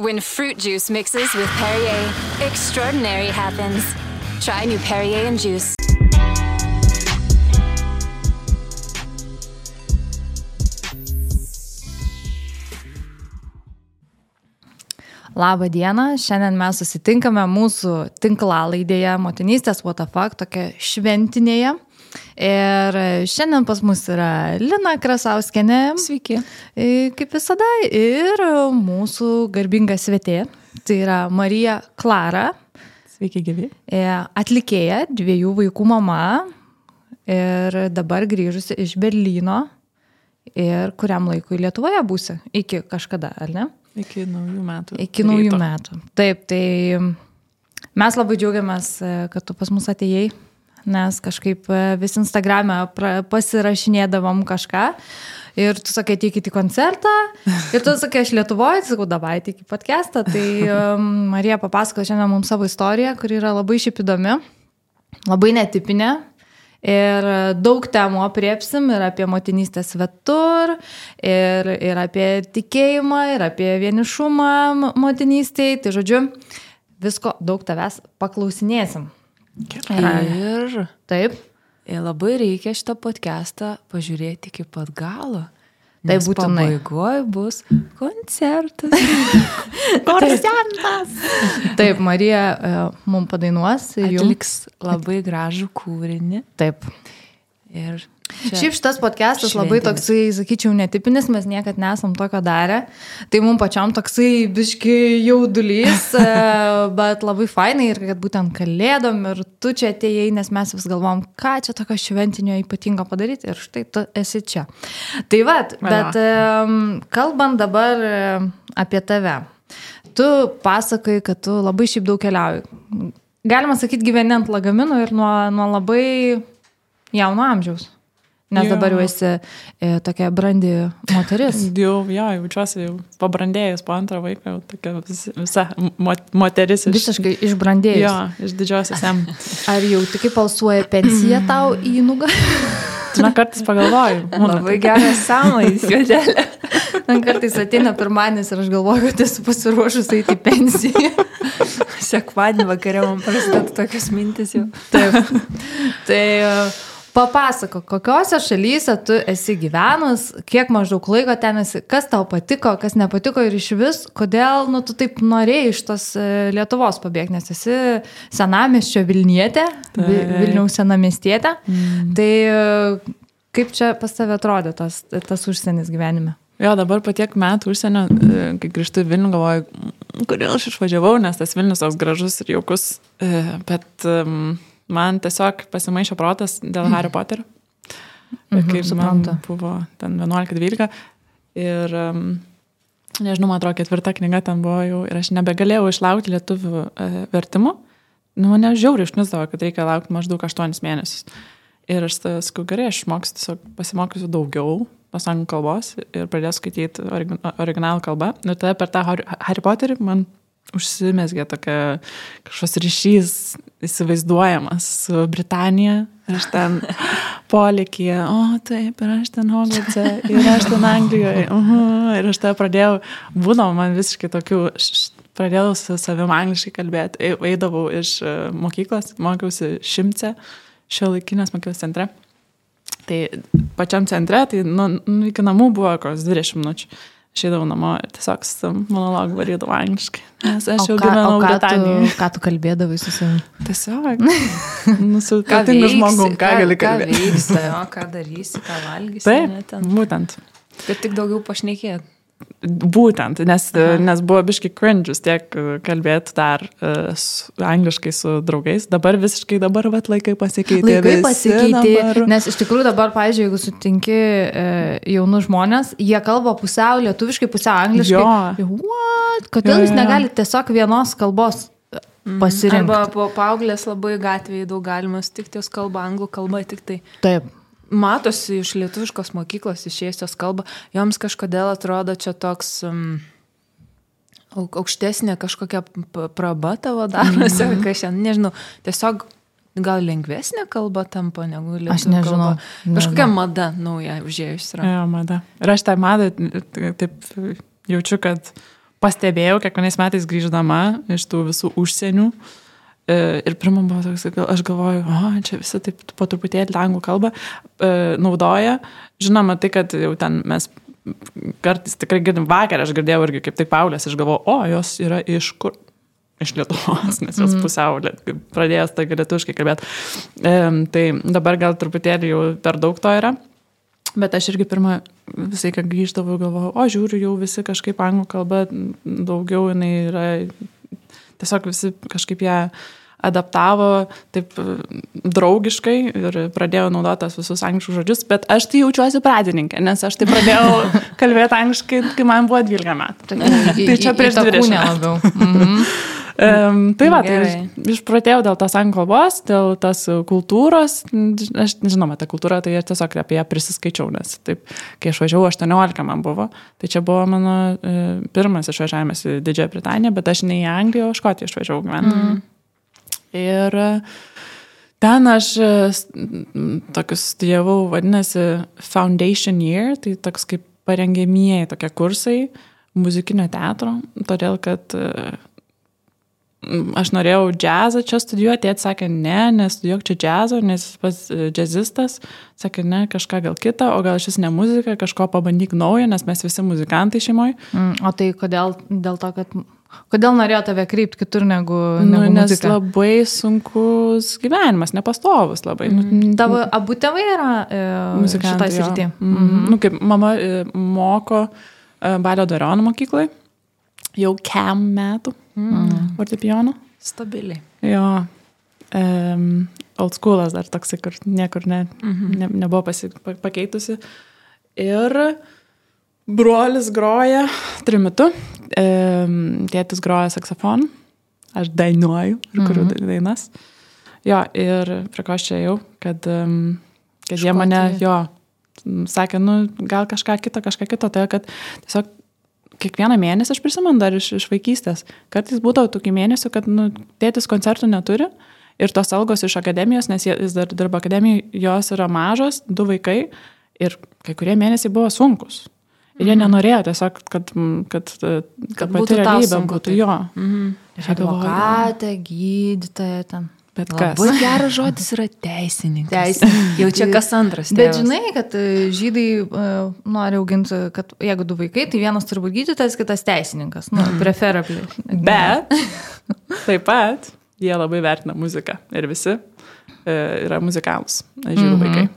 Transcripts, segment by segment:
When fruit juice mixes with Perrier, extraordinary happens. Try new Perrier and juice. Labą dieną, šiandien mes susitinkame mūsų tinklalaidėje Motinystės WTF, tokia šventinėje. Ir šiandien pas mus yra Lina Krasauskenė. Sveiki. Kaip visada. Ir mūsų garbinga svetė. Tai yra Marija Klara. Sveiki, gyvi. Atlikėja, dviejų vaikų mama. Ir dabar grįžusi iš Berlyno. Ir kuriam laikui Lietuvoje būsi? Iki kažkada, ar ne? Iki naujų metų. Iki naujų ryto. metų. Taip, tai mes labai džiaugiamės, kad tu pas mus atėjai, nes kažkaip vis Instagram'e pasirašinėdavom kažką. Ir tu sakai, ateikit į koncertą. Ir tu sakai, aš Lietuvoje, sakau, davai, ateik į podcastą. Tai um, Marija papasako šiandien mums savo istoriją, kuri yra labai šiaip įdomi, labai netipinė. Ir daug temų apriepsim ir apie motinystę svetur, ir, ir apie tikėjimą, ir apie vienišumą motinystėje. Tai žodžiu, visko daug tavęs paklausinėsim. Ir taip. Ir labai reikia šitą podcastą pažiūrėti iki pat galo. Tai būtinai. Pabaigoje bus koncertas. koncertas. Taip, Marija uh, mums padainuos. Atliks labai gražų kūrinį. Taip. Ir Čia Šiaip šitas podcastas labai toksai, sakyčiau, netipinis, mes niekad nesam tokio darę. Tai mums pačiam toksai biški jaudulys, e, bet labai fainai ir kad būtent kalėdom ir tu čia atėjai, nes mes vis galvom, ką čia tokio šventinio ypatingo padaryti ir štai tu esi čia. Tai vad, bet kalbant dabar apie tave. Tu pasakai, kad tu labai šiaip daug keliauji. Galima sakyti, gyveni ant lagaminų ir nuo, nuo labai jauno amžiaus. Nes jo. dabar jau esi e, tokia brandi moteris. Jau, jo, jaučiuosi jau pabrandėjus po antrą vaiką, tokia vis, visa moteris. Iš, Visiškai išbrandėjus. Jo, iš didžiosios M. Ar jau tik palsuoja pensija tau į nugarą? Na, kartais pagalvoju. Labai geras samais, juodelė. Man kartais ateina pirmanis ir aš galvoju, kad esu pasiruošus eiti į pensiją. Sekmadienį vakarė man prasideda tokios mintis jau. Taip. Tai uh, Papasako, kokiuose šalyse tu esi gyvenus, kiek maždaug laiko ten esi, kas tau patiko, kas nepatiko ir iš vis, kodėl nu, tu taip norėjai iš tos e, Lietuvos pabėgti, nes esi senamestčio Vilnietė, tai. Vilniaus senamestietė. Mm. Tai e, kaip čia pas tave atrodė tas, tas užsienis gyvenime? Jo, dabar po tiek metų užsienio, e, kai grįžtu į Vilnių, galvoju, kodėl aš išvažiavau, nes tas Vilnius toks gražus ir jaukus, bet... Um, man tiesiog pasimaišė protas dėl mm. Harry Poterio. Mhm, kaip suprantu. Buvo ten 11-12 ir, um, nežinau, man atrodo, ketvirta knyga ten buvo jau ir aš nebegalėjau išlaukti lietuvių uh, vertimų. Nu, mane žiauriai išnusdavo, kad reikia laukti maždaug 8 mėnesius. Ir aš sakau, gerai, aš mokysiu, tiesiog pasimokysiu daugiau pasangų kalbos ir pradėsiu skaityti originalų kalbą. Ir tada per tą Harry Potterį man užsimesgė tokia kažkoks ryšys įsivaizduojamas su Britanija. Aš ten polikyje, o taip, ir aš ten Hogwartse, ir aš ten Anglijoje. Uh -huh, ir aš tada pradėjau, būdavo man visiškai tokių, pradėjau su savim angliškai kalbėti. Eidavau iš e, mokyklos, mokiausi šimce, šio laikinės mokyklos centre. Tai pačiam centre, tai nu, nu, iki namų buvo kokios 20 minučių išeidavau namo ir tiesiog su monologu varydavau angliškai. Nes aš jau gyvenau Britanijoje. Ką tu kalbėdavai su savimi? Tiesiog. Nu, su turtingu žmogum, ką, ką gali kalbėti. Ką veiksi, o ką darysi, ką valgysi. Taip, būtent. Kad tik daugiau pašnekėt. Būtent, nes, Aha. nes buvo biški cringe tiek kalbėti dar uh, su, angliškai su draugais. Dabar visiškai dabar vat, laikai pasikeitė. Laikai pasikeitė, dabar... nes iš tikrųjų dabar, pavyzdžiui, jeigu sutinki e, jaunus žmonės, jie kalba pusiau lietuviškai, pusiau angliškai. Jo. What? Kodėl jo, jūs negalite tiesiog vienos kalbos mhm. pasirinkti? Arba po paauglės labai gatvėje daug galima sutikti, jos kalba anglų kalba tik tai. Taip matosi iš lietuviškos mokyklos išėjusios kalba, joms kažkodėl atrodo čia toks um, aukštesnė kažkokia praba tavo darosi, mm -hmm. kažkaip, nežinau, tiesiog gal lengvesnė kalba tampa negu lietuvių Aš nežinau. Kalba. Kažkokia nežinau. mada nauja užėjus yra. Jo, mada. Ir aš tą madą taip jaučiu, kad pastebėjau kiekvienais metais grįždama iš tų visų užsienių. E, Ir pirmą buvo toks, aš galvoju, o, čia visi taip po truputėlį anglų kalbą e, naudoja. Žinoma, tai, kad jau ten mes kartais tikrai girdim vakar, aš girdėjau irgi kaip tik Paulės, aš galvoju, o, jos yra iš kur? Iš Lietuvos, nes jos pusiau liet- pradėjęs tai lietuviškai kalbėti. E, tai dabar gal truputėlį jau per daug to yra. Bet aš irgi pirmą visai, kai grįždavau, galvojau, o žiūriu, jau visi kažkaip anglų kalba daugiau jinai yra, tiesiog visi kažkaip ją adaptavo taip e, draugiškai ir pradėjau naudoti tos visus angliškus žodžius, bet aš tai jaučiuosi pradininkė, nes aš tai pradėjau kalbėti angliškai, kai man buvo 12 metų. Tai čia prieš 20 metų. Mhm. Um, tai va, tai išpratėjau dėl tos anglų kalbos, dėl tos kultūros. Aš žinoma, ta kultūra, tai aš tiesiog apie ją prisiskaičiau, nes taip, kai aš važiavau, 18 man buvo, tai čia buvo mano e, pirmas išvažiavimas į Didžiąją Britaniją, bet aš ne į Angliją, o Škotiją išvažiavau gyventi. Mm. Ir e, ten aš e, tokius studijavau, vadinasi Foundation Year, tai toks kaip parengėmieji tokie kursai muzikinio teatro, todėl kad e, aš norėjau džiazą čia studijuoti, tėtis sakė, ne, nestudijuok čia džiazo, nes jis pas e, džiazistas, sakė, ne, kažką gal kitą, o gal šis ne muzika, kažko pabandyk naujo, nes mes visi muzikantai šeimoje. Mm, O tai kodėl? Dėl to, kad... Kodėl norėjo tave kreipti kitur negu, Nu, negu nes muzika? labai sunkus gyvenimas, nepastovus labai. Mm. Tavo abu tėvai yra e, muzikantai. šitą jo. sritį. Mhm. Nu, kaip mama e, moko e, Balio Dariono mokyklai jau kem metų mm. fortepijono. Stabiliai. Jo. Um, old schoolas dar toks, kur niekur ne, mhm. ne, nebuvo pasi, pa- pakeitusi. Ir brolis groja trimitu, um, tėtis groja saksofonu, aš dainuoju ir kuriu mhm. dainas. Jo, ir prie ko aš čia jau, kad, kad jie mane, jo, sakė, nu, gal kažką kito, kažką kito, tai kad tiesiog kiekvieną mėnesį aš prisimenu dar iš, iš vaikystės. Kartais būdavo tokių mėnesių, kad nu, tėtis koncertų neturi ir tos algos iš akademijos, nes jis dar dirba akademijoje, jos yra mažos, du vaikai ir kai kurie mėnesiai buvo sunkus. Ir jie nenorėjo tiesiog, kad, mm, kad, kad, Kad kad būtų pati realybė būtų jo. Mhm. Advokatė, gydytoja ten. Bet kas? Labai geras žodis yra teisininkas. Teisininkas. Jau čia kas antras. Bet tėvas. žinai, kad e, žydai uh, nori auginti, kad jeigu du vaikai, tai vienas turi būti gydytojas, kitas teisininkas. Nu, preferably. Bet taip pat jie labai vertina muziką ir visi e, yra muzikalus, žydų Mhm. vaikai.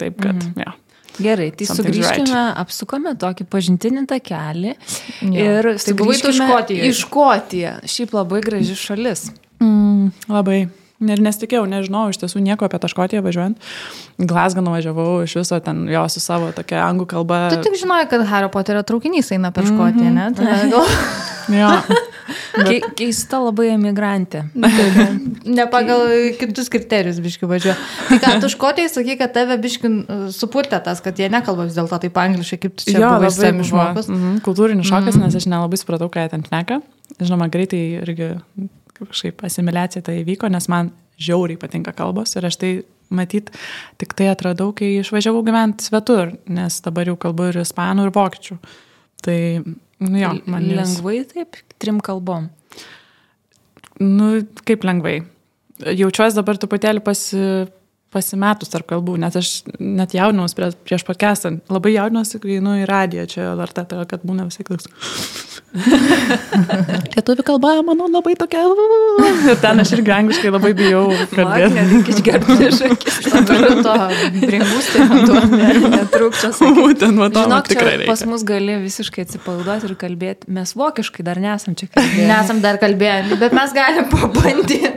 Taip kad, mm -hmm. ja. Gerai, tai sugrįžkime, right. apsukame tokį pažintinį takelį. Jo. Ir Tai sugrįžkime. Į Škotiją. Šiaip labai graži šalis. Mm, labai. Ir nesitikėjau, nežinau, iš tiesų nieko apie tą Škotiją važiuojant. Glasgow nuvažiavau iš viso ten jo su savo tokia anglų kalba. Tu tik žinojai, kad Hario Poterio traukinys eina per Škotiją, ne? Tai Jo. Ke keista labai emigrantė. ne pagal kitus kriterijus biški važiuoja. Tai ką, tu Škotijai sakai, kad tave biški supurtė tas, kad jie nekalba vis dėlto taip angliškai, kaip tu čia jo, buvai buvo. žmogus. Mhm, kultūrinis šokas, nes aš nelabai supratau, ką jie ten šneka. Žinoma, greitai irgi kažkaip asimiliacija tai įvyko, nes man žiauriai patinka kalbos ir aš tai matyt tik tai atradau, kai išvažiavau gyventi svetur, nes dabar jau kalbu ir ispanų, ir vokiečių. Tai, nu jo, man jos- Lengvai taip, trim kalbom. Nu, kaip lengvai. Jaučiuosi dabar truputėlį pasi, pasimetus tarp kalbų, nes aš net jaudinaus prie, prieš podcastą. Labai jaudinausi, kai einu į radiją čia LRT, tai kad būna visai klausimas. Lietuvių kalba, manau, labai tokia. Ir ten aš irgi angliškai labai bijau kalbėti. Reikia išgerti iš. Turiu to bringusti vanduo. Netrūkčias. Būtent, man Žinok, tikrai čia pas reikia. mus gali visiškai atsipalaiduoti ir kalbėti. Mes vokiškai dar nesam čia kalbėję. Nesam dar kalbėję, bet mes galim pabandyti.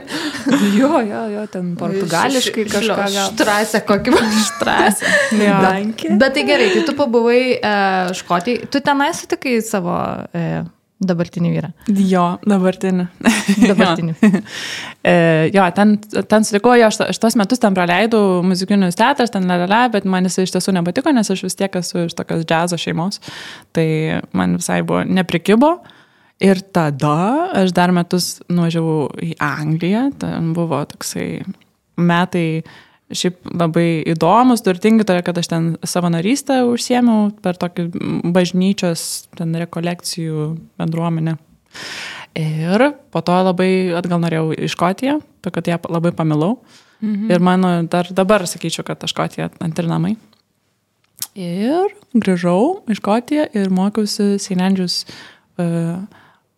Jo, jo, jo, ten portugališkai kažką. Štrasę kokį štrasę. Jo. Dankė. Bet tai gerai, tai tu pabuvai e, Škotijai, tu tenai sutikai savo e, dabartinį vyrą. Jo, dabartinį. Dabartinį. e, jo, ten, ten sutikau, jo, aš, aš tos metus ten praleidau muzikinius teatras, ten lalala, bet man jis iš tiesų nepatiko, nes aš vis tiek esu iš tokios džiazo šeimos. Tai man visai buvo neprikibo. Ir tada aš dar metus nuvažiavau į Angliją, ten buvo toksai metai šiaip labai įdomus, turtingi, tai kad aš ten savanorystę užsiemiau per tokį bažnyčios, ten rekolekcijų bendruomenę. Ir po to labai atgal norėjau į Škotiją, to kad ją labai pamilau. Mhm. Ir mano dar dabar sakyčiau, kad ta Škotija antri namai. Ir grįžau į Škotiją ir mokiausi. Andrews uh,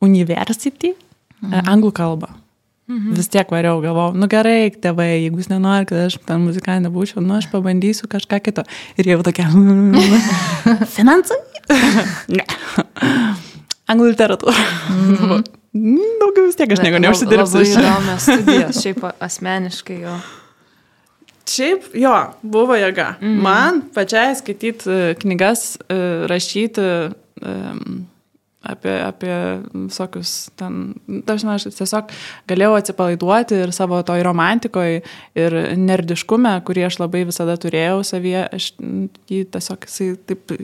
University, mhm. uh, anglų kalbą. Mhm. Vis tiek variau, galvojau, nu gerai, tėvai, jeigu jūs nenori, kad aš ten muzikantė būčiau, nu aš pabandysiu kažką kito. Ir jau tokia. Finansai? ne. Anglų literatūra. Mhm. Daugiau vis tiek aš nieko neužsidirbsiu. Tai įdomios studijos, šiaip asmeniškai jo. Šiaip jo, buvo jėga. -hmm. Man pačiai skaityti knygas, rašyti. Um, apie, apie visokius ten, dažnai aš tiesiog galėjau atsipalaiduoti ir savo toj romantikoje ir nerdiškume, kurį aš labai visada turėjau savyje, aš jį tiesiog jisai taip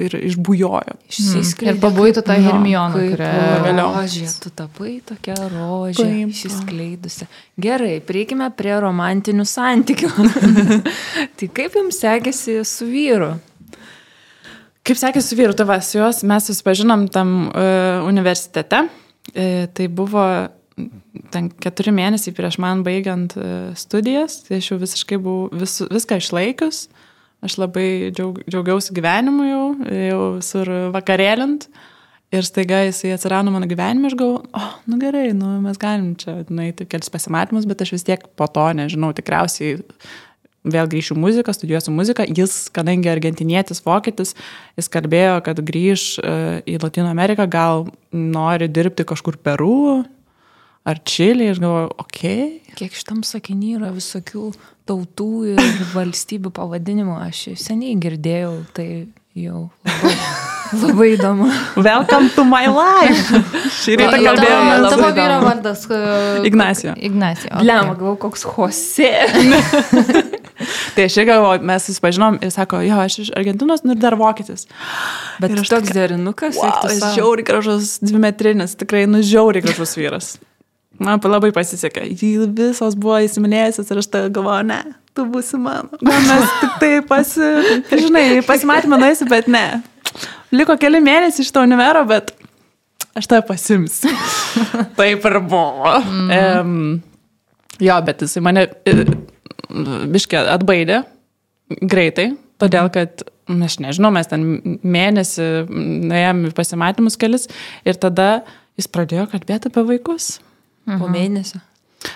ir išbujojo. Išsiskleidė. Ir pabūtų tą Hermioną, kurią vėliau. Rožė, tu tapai tokia rožė, Kaip, išsiskleidusi. Gerai, prieikime prie romantinių santykių. tai kaip jums sekėsi su vyru? Kaip sekėsi su vyru, tavas juos, mes susipažinom tam uh, universitete. Uh, tai buvo ten keturi mėnesiai prieš man baigiant uh, studijas, tai aš jau visiškai buvau vis, viską išlaikius. Aš labai džiaug, džiaugiausi gyvenimu jau, jau sur vakarėlint. Ir staiga jisai atsirado mano gyvenime, aš galvoju, oh, nu gerai, nu, mes galim čia nueiti kelis pasimatymus, bet aš vis tiek po to nežinau, tikriausiai vėl grįšiu muziką, studijuosiu muziką. Jis, kadangi argentinietis, vokietis, jis kalbėjo, kad grįž e, į Latino Ameriką, gal nori dirbti kažkur Peru ar Čilį. Aš galvoju, okei. Okay. Kiek šitam sakinį yra visokių tautų ir valstybių pavadinimų, aš seniai girdėjau, tai jau labai, labai įdomu. Welcome to my life. Šį rytą kalbėjome. Tavo vyro vardas. Ignacio. Ignacio. Okay. Lema, galvoju, koks Jose. tai aš ir galvoju, mes susipažinom ir sako, jo, aš iš Argentinos nu ir dar vokietis. Bet ir aš toks derinukas, wow, jis žiauri gražus, dvimetrinis, tikrai nu žiauri gražus vyras. Man labai pasisekė. Jį visos buvo įsiminėjusios ir aš tai galvoju, ne, tu būsi mano. Na, mes tik tai pasi, žinai, pasimatymą nueisi, bet ne. Liko keli mėnesiai iš to univero, bet aš tave pasimsiu. Taip ir buvo. Mm. Um, jo, bet jisai mane biškė atbaidė greitai, todėl kad aš nežinau, mes ten mėnesį nuėjom pasimatymus kelis ir tada jis pradėjo kalbėti apie vaikus. Mhm. Po mėnesio.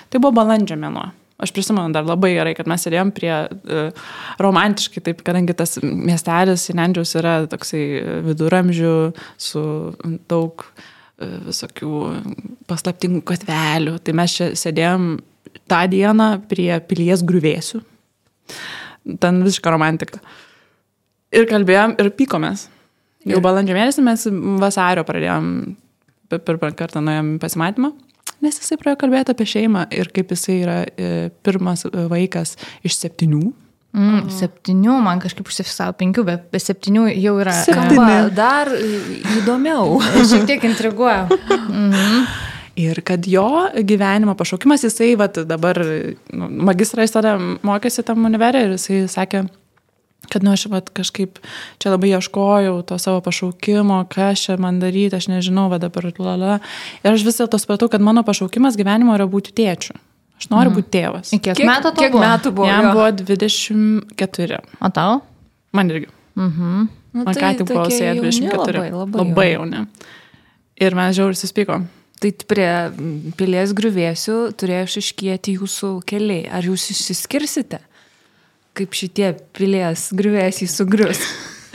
Tai buvo balandžio mėnuo. Aš prisimenu dar labai gerai, kad mes sėdėjom prie uh, romantiškai, taip, kadangi tas miestelis Sinendžiaus yra toksai viduramžių su daug uh, visokių paslaptingų katvelių. Tai mes čia sėdėjom tą dieną prie pilies grįvėsių. Ten visiška romantika. Ir kalbėjom ir pykomės. Jau balandžio mėnesį mes vasario pradėjom, pirmą kartą nuėjom pasimatymą, nes jisai pradėjo kalbėti apie šeimą ir kaip jisai yra e, pirmas vaikas iš septynių. Mm, septynių, man kažkaip užsifiksavo penkių, bet be septynių jau yra. Septyni. Dar įdomiau. Šiek tiek intriguoja. Mhm. Ir kad jo gyvenimo pašaukimas, jisai vat, dabar nu, magistrą jis tada mokėsi tam univerė ir jisai sakė, kad nu aš vat, kažkaip čia labai ieškojau to savo pašaukimo, kas čia man daryti, aš nežinau, va dabar, lala. Ir aš vis dėlto supratau, kad mano pašaukimas gyvenimo yra būti tėčiu. Aš noriu mhm. būti tėvas. Kiek, kiek metų tau kiek buvo? metų buvo? Jam buvo 24. O tau? Man irgi. Mhm. Nu, Man ką tik buvo sėję 24. Labai, labai, labai jauni. Ir mes žiauriai suspykom. Tai prie pilies griuvėsių turėjo iškieti jūsų keliai. Ar jūs išsiskirsite? Kaip šitie pilies griuvėsiai sugrius?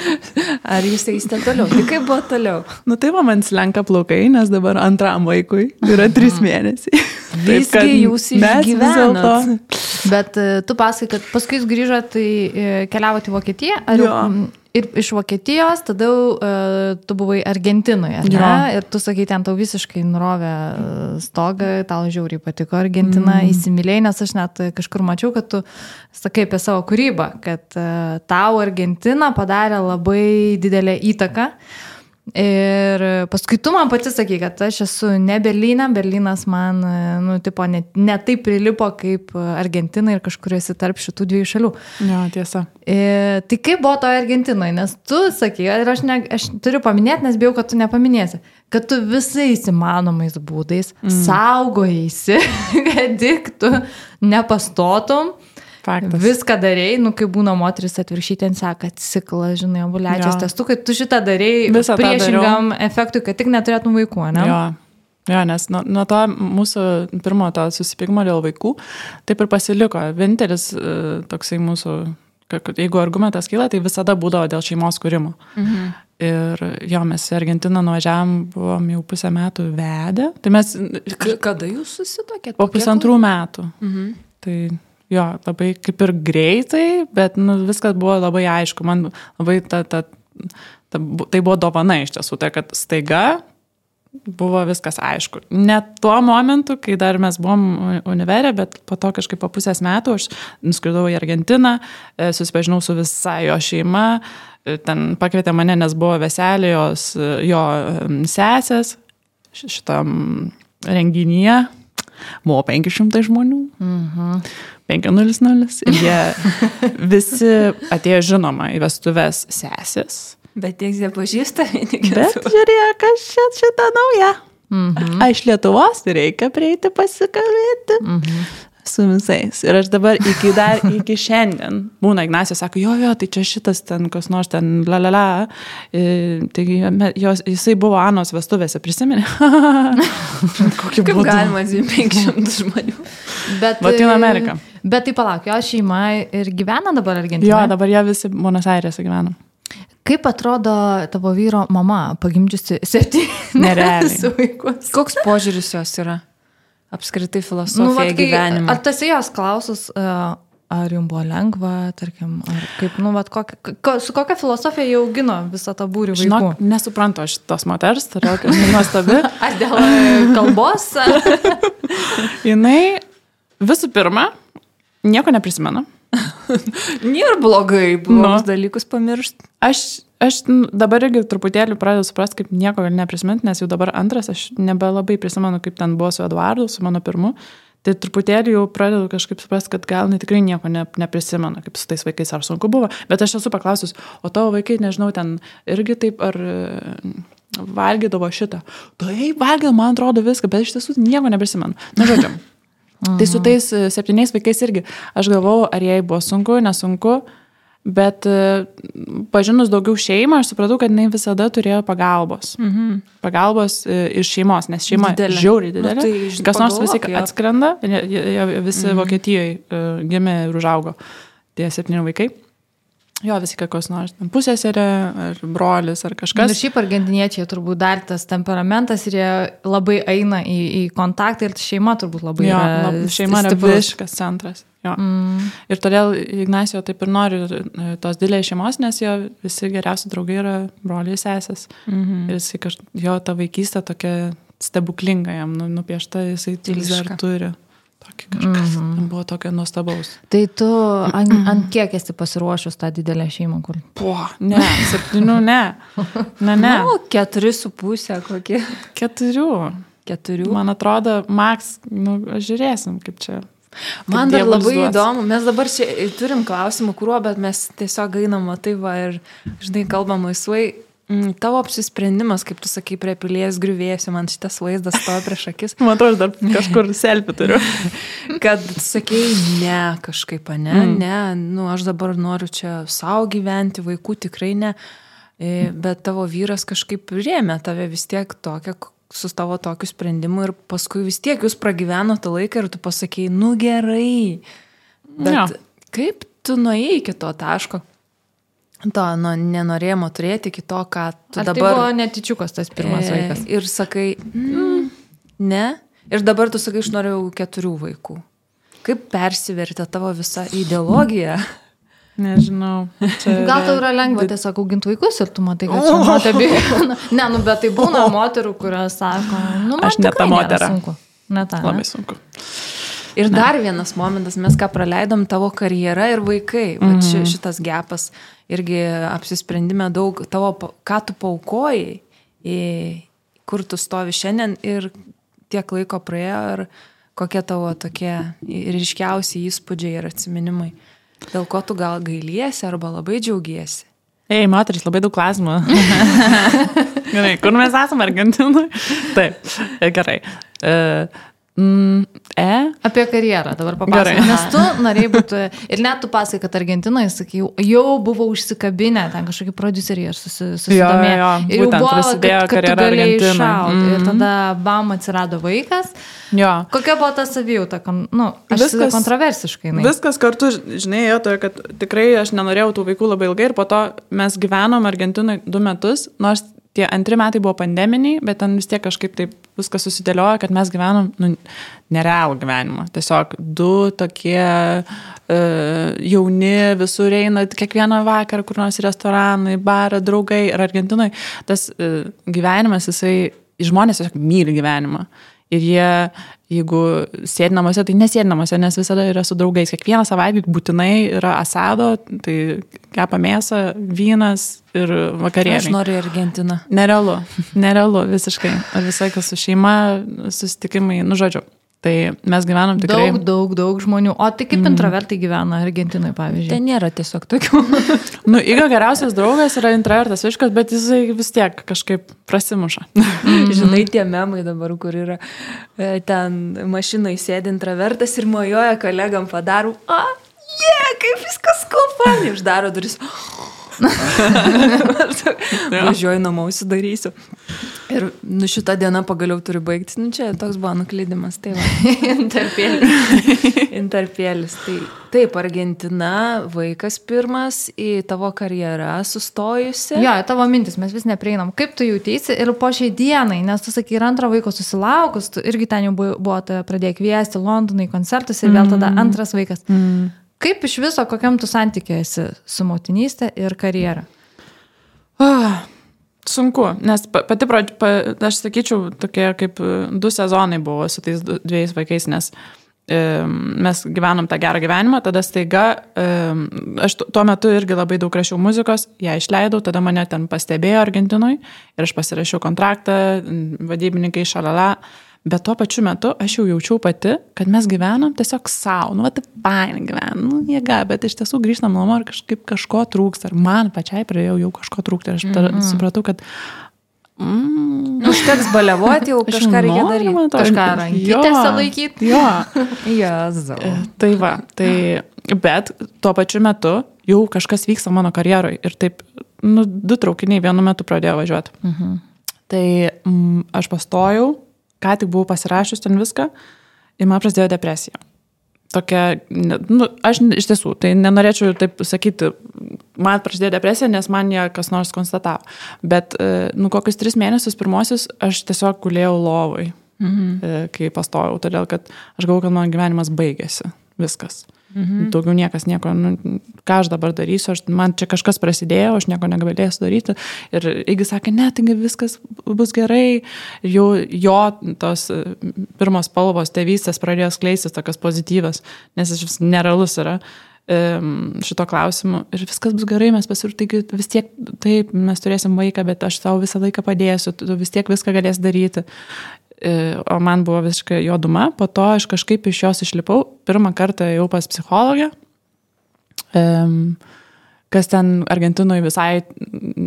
Ar jūs eisite toliau? Tai kaip buvo toliau? Nu tai va, man slenka plaukai, nes dabar antram vaikui yra trys mėnesiai. Visgi jūs išgyvenot. Bet uh, tu pasakai, kad paskui jūs grįžote, tai uh, keliavote į Vokietiją? Ar Jo. Ir iš Vokietijos, tada uh, tu buvai Argentinoje, ne? Jo. Ir tu sakai, ten tau visiškai nurovė uh, stogą, tau žiauriai patiko Argentina, mm. įsimylėjai, nes aš net kažkur mačiau, kad tu sakai apie savo kūrybą, kad uh, tau Argentina padarė labai didelę įtaką. Ir paskui tu man pati sakai, kad aš esu ne Berlyne, Berlynas man, nu, tipo, ne, ne taip prilipo kaip Argentina ir kažkur esi tarp šitų dviejų šalių. Jo, tiesa. E, tai kaip buvo toje Argentinoje, nes tu sakai, ir aš, ne, aš turiu paminėti, nes bijau, kad tu nepaminėsi, kad tu visais įmanomais būdais mm. saugojaisi, kad tik tu nepastotum. Faktas. Viską darėjai, nu kai būna moteris atvirkščiai ten seka ciklą, žinai, ovuliacijos Jo. testu, kad tu šitą darėjai Visą priešingam efektui, kad tik neturėtum vaikų, ne? Jo. Jo, nes nuo, nuo to mūsų pirmo to susipykimo dėl vaikų taip ir pasiliko. Vienintelis e, toksai mūsų, jeigu argumentas kyla, tai visada būdavo dėl šeimos kūrimo. Mhm. Ir jo, mes į Argentiną nuvažiavam, buvom jau pusę metų vedę. Tai mes Kada jūs susitokėt? po pusantrų metų. Mhm. Tai jo, labai kaip ir greitai, bet nu, viskas buvo labai aišku. Man labai ta, ta, ta, tai buvo dovana iš tiesų, tai kad staiga buvo viskas aišku. Net tuo momentu, kai dar mes buvom univerė, bet po to kažkaip po pusės metų aš nuskridau į Argentiną, e, susipažinau su visa jo šeima, e, ten pakvietė mane, nes buvo veselė jos, e, jo sesės šitam renginyje. Buvo 500 žmonių. Mhm. 500. Ir jie visi atėjo žinoma į vestuves sesės. Bet tiek jie pažįsta vieni Bet kitus. žiūrėk, kas šitą naują. Mhm. Aš Lietuvos reikia prieiti pasikalbėti. Mhm. Su visais. Ir aš dabar iki, dar, iki šiandien būna Ignacijos, sako, jo, jo, tai čia šitas ten, kas nors ten, la la la. E, Taigi jos, jisai buvo Anos vestuvėse, prisimeni? Kokį Kaip galima 500 žmonių? Bet, Latino e, Amerika. Bet tai palauk, jo šeima ir gyvena dabar Jo, Argentinoje. dabar jie visi Buenos Airėse gyvena. Kaip atrodo tavo vyro mama, pagimdžiusi septynis vaikus? Koks požiūris jos yra? Apskritai filosofija Nu, nu, vat, kai, gyvenime. ar tas jos klausus, e, ar jums buvo lengva, tarkim, ar kaip, nu, vat, kokia, ko, su kokia filosofija jau augino visą tą būrį vaikų? Žinok, nesuprantu aš tos moters, tai yra nuostabi. Ar dėl e, kalbos? Jinai visų pirma nieko neprisimena. Nėra blogai, blogus Nu. dalykus pamiršti. Aš, aš dabar irgi truputėlį pradedu suprasti, kaip nieko gali neprisiminti, nes jau dabar antras, aš nebelabai prisimenu, kaip ten buvo su Eduardu, su mano pirmu. Tai truputėlį jau pradedu kažkaip suprasti, kad gal jinai tikrai nieko ne, neprisimena, kaip su tais vaikais ar sunku buvo. Bet aš esu paklausus, o tavo vaikai, nežinau, ten irgi taip ar valgydavo šitą. Taip, valgydavo, man atrodo viską, bet iš tiesų nieko neprisimenu. Na, žodžiu. Tai su tais e, septyniais vaikais irgi. Aš galvau, ar jai buvo sunku, nesunku, bet e, pažinus daugiau šeimą, aš supratau, kad jinai visada turėjo pagalbos. Mhm. Pagalbos e, iš šeimos, nes šeima Didelė. žiauriai Nu, didelė. tai ž- Kas nors pagalvok, jo. atskrenda, jie- visi mhm. Vokietijoje gimė ir užaugo tie septyni vaikai. Jo, visi kokios nors pusėserė, ar brolis, ar Ir kažkas. šiaip argentiniečiai turbūt dar tas temperamentas ir jie labai eina į, į kontaktą ir šeima turbūt labai Jo, yra lab, šeima yra visiškas centras. Jo. Mm. Ir todėl Ignacio taip ir nori e, tos didelės šeimos, nes jo visi geriausi draugai yra broliai sesės. Mm -hmm. Ir jisai kaž... jo ta vaikystė tokia stebuklinga jam nu, nupiešta, jisai vis dar turi. Tokį kažkas. Mm -hmm. Buvo tokio nuostabaus. Tai tu ant, ant kiek esi pasiruošus tą didelę šeimą, kur... Po, ne, septynių, ne. Ne, ne. Nu, keturi su pusė kokie. Keturių. Keturių. Man atrodo, Max, nu, žiūrėsim, kaip čia. Man dar labai duos. įdomu, mes dabar čia turim klausimų, kuriuo, bet mes tiesiog einam, matai, va, ir, žinai, kalbam laisvai. Mm, Tavo apsisprendimas, kaip tu sakai, prie pilies griuvėsiu, man šitas vaizdas stovi prieš akis, Man atrodo, aš dar kažkur selfie turiu. kad sakei, ne, kažkaip, ne, mm. ne, nu, aš dabar noriu čia savo gyventi, vaikų tikrai ne, bet tavo vyras kažkaip rėmė tave vis tiek tokia, k- su tavo tokiu sprendimu ir paskui vis tiek jūs pragyveno tą laiką ir tu pasakėjai, nu gerai. Bet Jo. kaip tu nuėjai iki to taško? To nu, nenorėjimo turėti iki to, ką tu Ar tai dabar... buvo netičiukas tas pirmas e, vaikas? Ir sakai, mm, ne. Ir dabar tu sakai, aš norėjau keturių vaikų. Kaip persivertė tavo visa ideologija? Nežinau. Čia Gal tau yra lengva tiesiog auginti vaikus ir tu matai, kad čia moteris. Ne, nu, bet tai būna moterų, kurios sako, nu, man Aš ne ta moterė. Sunku. Ne ta. Labai Ne? sunku. Ir dar vienas momentas, mes ką praleidom, tavo karjera ir vaikai. Mm -hmm. ši, šitas gepas irgi apsisprendime daug, tavo, ką tu paukojai kur tu stovi šiandien ir tiek laiko praėjo ir kokie tavo tokie ryškiausi įspūdžiai ir atminimai. Dėl ko tu gal gailiesi arba labai džiaugiesi. Ei, moteris, labai daug klausimų. gerai, kur mes esame Argentinui? Taip, gerai. Uh, Mm, e? Apie karjerą dabar papasakok. Nes tu norėjai būti, ir net tu pasakai, kad Argentinoje, sakai, jau buvo užsikabinę, ten kažkokie produceriai susi, susidomėjo. Jo, jo, ir jau buvo, prasidėjo kad, kad karjera Argentinoje. Mm. Ir tada bam atsirado vaikas. Jo. Kokia buvo ta savijauta? Nu, viskas kontroversiškai. Nai. Viskas kartu, žinai, jo, tai, kad tikrai aš nenorėjau tų vaikų labai ilgai ir po to mes gyvenom Argentinoje du metus, nors tie antri metai buvo pandeminiai, bet ten vis tiek kažkaip taip viskas susidėliojo, kad mes gyvenom nu, nerealų gyvenimą. Tiesiog du tokie uh, jauni, visur eina kiekvieną vakarą, kur nors restoranai, barą, draugai. Ir Argentinoje tas uh, gyvenimas, jisai, žmonės tiesiog myli gyvenimą. Ir jie, jeigu sėdi namuose, tai nesėdi namuose, nes visada yra su draugais. Kiekvieną savaitę būtinai yra asado, tai kepa mėsą, vynas ir vakarienė. Aš noriu Argentiną. Nerealu, nerealu visiškai. Ar visai kas su šeima, susitikimai, nu žodžiu. Tai mes gyvenam tikrai. Daug, daug, daug žmonių. O tai kaip mm. introvertai gyvena Argentinoje, pavyzdžiui? Ten nėra tiesiog tokių. nu, Igo geriausias draugas yra introvertas viškas, bet jisai vis tiek kažkaip prasimuša. Mm. Žinai, tie memai dabar, kur yra e, ten mašinai sėdi introvertas ir mojoja kolegam padarų. A, jie, yeah, kaip viskas kopa. Uždaro duris. Važiuoju namo, užsidarysiu. Ir nu šitą dieną pagaliau turi baigtis. Nu čia toks buvo nuklydimas. Tai Interpėlis. Interpėlis. Tai taip, Argentina, vaikas pirmas į tavo karjerą sustojusi. Jo, tavo mintis, mes vis neprieinam. Kaip tu jautiesi ir po šiai dienai, nes tu sakai, ir antro vaiko susilaukus, tu irgi ten jau buvo, buvo pradėję kviesti Londonai koncertus ir vėl tada mm. antras vaikas. Mm. Kaip iš viso, kokiam tu santykiai esi su motinystė ir karjera? Ah, sunku, nes pati pradžia, pa, aš sakyčiau, tokie kaip du sezonai buvo su tais dviejais vaikais, nes e, mes gyvenom tą gerą gyvenimą, tada staiga, e, aš tuo metu irgi labai daug rašiau muzikos, ją išleidau, tada mane ten pastebėjo Argentinui ir aš pasirašiau kontraktą, vadybininkai šalala. Bet tuo pačiu metu aš jau jaučiau pati, kad mes gyvenam tiesiog savo, nu, tai pain gyvenam, nu, jėga, bet iš tiesų grįžtam namo ir kažkaip kažko trūksta. Ar man pačiai pradėjau jau kažko trūkti. Ir aš mm -hmm. supratau, kad Mm. Užteks baliavoti, jau kažką reikia daryti. Man, kažką rankytėse laikyti. Jo. Jezu. E, tai va, tai, bet tuo pačiu metu jau kažkas vyksta mano karjeroje ir taip, nu, du traukiniai vienu metu pradėjo važiuoti. Mhm. Tai mm, aš pastojau, ką tik buvau pasirašius ten viską ir man prasidėjo depresija. Tokia, nu, aš iš tiesų, tai nenorėčiau taip sakyti, man prasidėjo depresija, nes man ją kas nors konstatavo. Bet, e, nu, kokius tris mėnesius pirmosius aš tiesiog gulėjau lovai, mhm. kai pastojau, todėl kad aš galvoju, kad mano gyvenimas baigėsi. Viskas. Mhm. Daugiau niekas nieko, nu, ką aš dabar darysiu, aš, man čia kažkas prasidėjo, aš nieko negalėsiu daryti. Ir Igi sakė, ne, taigi viskas bus gerai. Jau jo tos e, pirmos spalvos tėvystės pradėjo skleistis tokios pozityvas, nes jis nerealus yra šito klausimu ir viskas bus gerai, mes pasirū, taigi vis tiek taip, mes turėsim vaiką, bet aš tau visą laiką padėsiu, tu vis tiek viską galės daryti. E, o man buvo visiškai juoduma, po to aš kažkaip iš jos išlipau, pirmą kartą jau pas psichologę, kas ten Argentinoje visai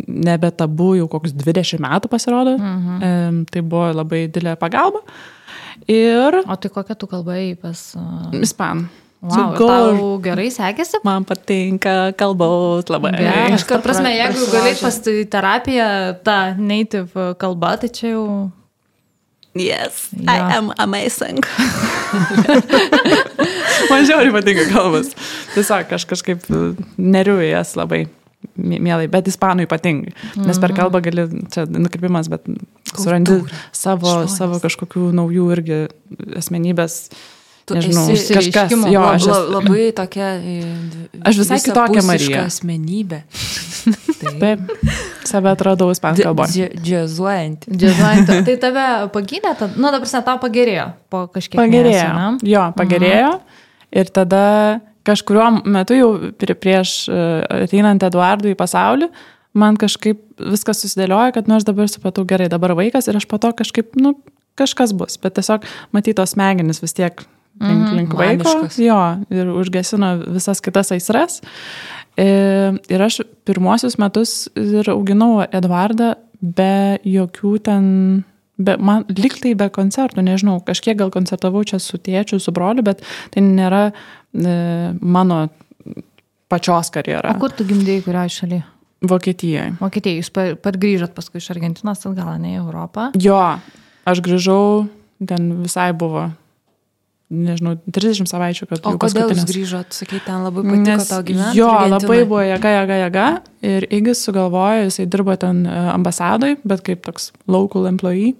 nebe tabu, jau kokius 20 metų pasirodo, mhm. tai buvo labai didelė pagalba. Ir... O tai kokia tu kalbai pas... Ispanų. Wow, tau gerai sekėsi? Man patinka kalbos labai. Gerai, kad prasme, jeigu galėjai pas terapiją tą native kalbą, tai čia jau Yes, ja. I am amazing. Man žiauriai patinka kalbas. Tiesiog aš kažkaip neriu jas labai mielai, bet ispanų ypatingai. Nes per mhm. kalbą gali, čia nukrypimas, bet surandi savo, Žmonės. savo kažkokių naujų irgi asmenybės Tu Nežinau, esi kažkas, jo, aš esu, labai tokia. Aš visai kitokia Marija. Asmenybė. Taip, save atradau ispanų kalboje. Džiazuojant. Džiazuojant. Tai tave pagydė, nu, dabar prasme, tau pagerėjo po kažkiek pagerėjo. Mėnesio, jo, pagerėjo. Mhm. Ir tada kažkuriuo metu jau prieš e, ateinant Eduardui į pasaulį, man kažkaip viskas susidėlioja, kad nu aš dabar supratau gerai, dabar vaikas ir aš po to kažkaip, nu, kažkas bus, bet tiesiog matytos smegenis vis tiek link, Mhm, link vaiko. mamiškos. Jo, ir užgesino visas kitas aistras. E, Ir aš pirmosius metus ir auginau Edvardą be jokių ten, be, man liktai be koncertų, nežinau, kažkiek gal koncertavau čia su tėčiu, su broliu, bet tai nėra e, mano pačios karjera. O kur tu gimdėjai, kurioje šalyje? Vokietijoje. Vokietijai, jūs par grįžot paskui iš Argentinos atgal, ne į Europą. Jo, aš grįžau, ten visai buvo, nežinau, 30 savaičių, kad O kodėl jūs grįžot, sakai, ten labai patiko Nes tau gyventi? Jo, labai buvo jėga, jėga, jėga. Ir Igis sugalvojo, jisai dirbo ten e, ambasadoj, bet kaip toks local employee.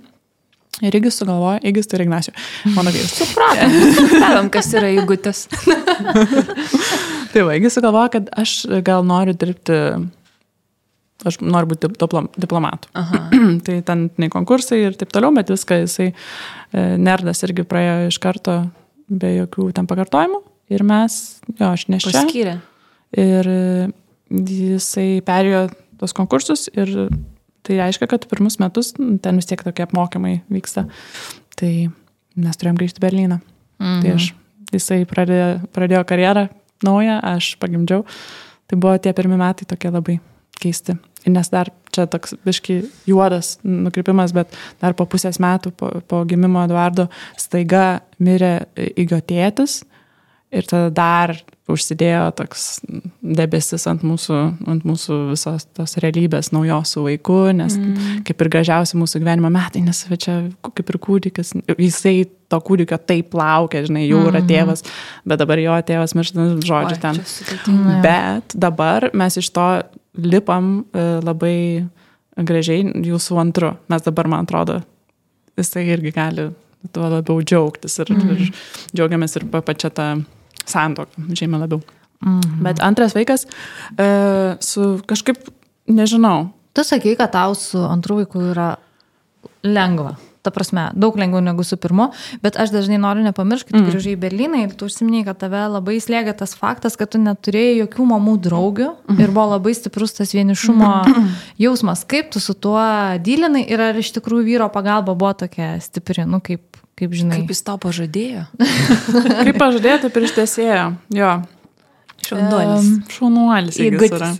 Ir Igis sugalvojo, Igis tai Ignacio, mano vyras. Supratom, supratom, kas yra įgūtis. Tai va, Igis sugalvojo, kad aš gal noriu dirbti, aš noriu būti diplom, diplomatu. Tai ten nei konkursai ir taip toliau, bet viską jisai, e, nerdas irgi praėjo iš karto be jokių ten pakartojimų. Ir mes, jo, aš neščiau. Paskyrė. Ir e, jisai perėjo tos konkursus ir tai reiškia, kad pirmus metus ten vis tiek tokie apmokymai vyksta. Tai mes turėjom grįžti į Berliną. Mhm. Tai aš, jisai pradėjo, pradėjo karjerą naują, aš pagimdžiau. Tai buvo tie pirmi metai tokie labai keisti. Nes dar čia toks biški juodas nukrypimas, bet dar po pusės metų po, po gimimo Eduardo staiga mirė įgo tėtis. Ir tada dar užsidėjo toks debesis ant mūsų, ant mūsų visos tos realybės naujos su vaiku, nes mm. kaip ir gražiausi mūsų gyvenimo metai, nes čia kaip ir kūdikis, jisai to kūdikio taip laukia, žinai, jau yra tėvas, bet dabar jo tėvas miršta, žodžiu, Oi, ten. Bet dabar mes iš to lipam e, labai gražiai jūsų antru. Mes dabar, man atrodo, jisai irgi gali tuo labiau džiaugtis ir, mm. ir džiaugiamės ir pa- pačia tą santoką, žymiai labiau. Mm. Bet antras vaikas e, su kažkaip, nežinau, Tu sakai, kad tau su antru vaiku yra lengva. Ta prasme, daug lengviau negu su pirmu, bet aš dažnai noriu nepamiršti, kad mm. grįžai į Berliną ir tu užsiminėjai, kad tave labai slėgia tas faktas, kad tu neturėjai jokių mamų draugių mm. ir buvo labai stiprus tas vienišumo mm. jausmas. Kaip tu su tuo dylinai ir ar iš tikrųjų vyro pagalba buvo tokia stipri, nu kaip, kaip žinai. Kaip jis tau pažadėjo? kaip pažadėjo, taip ir ištesėjo. Jo, Šaunuolis. Em, šaunuolis. Įgūdis. yra.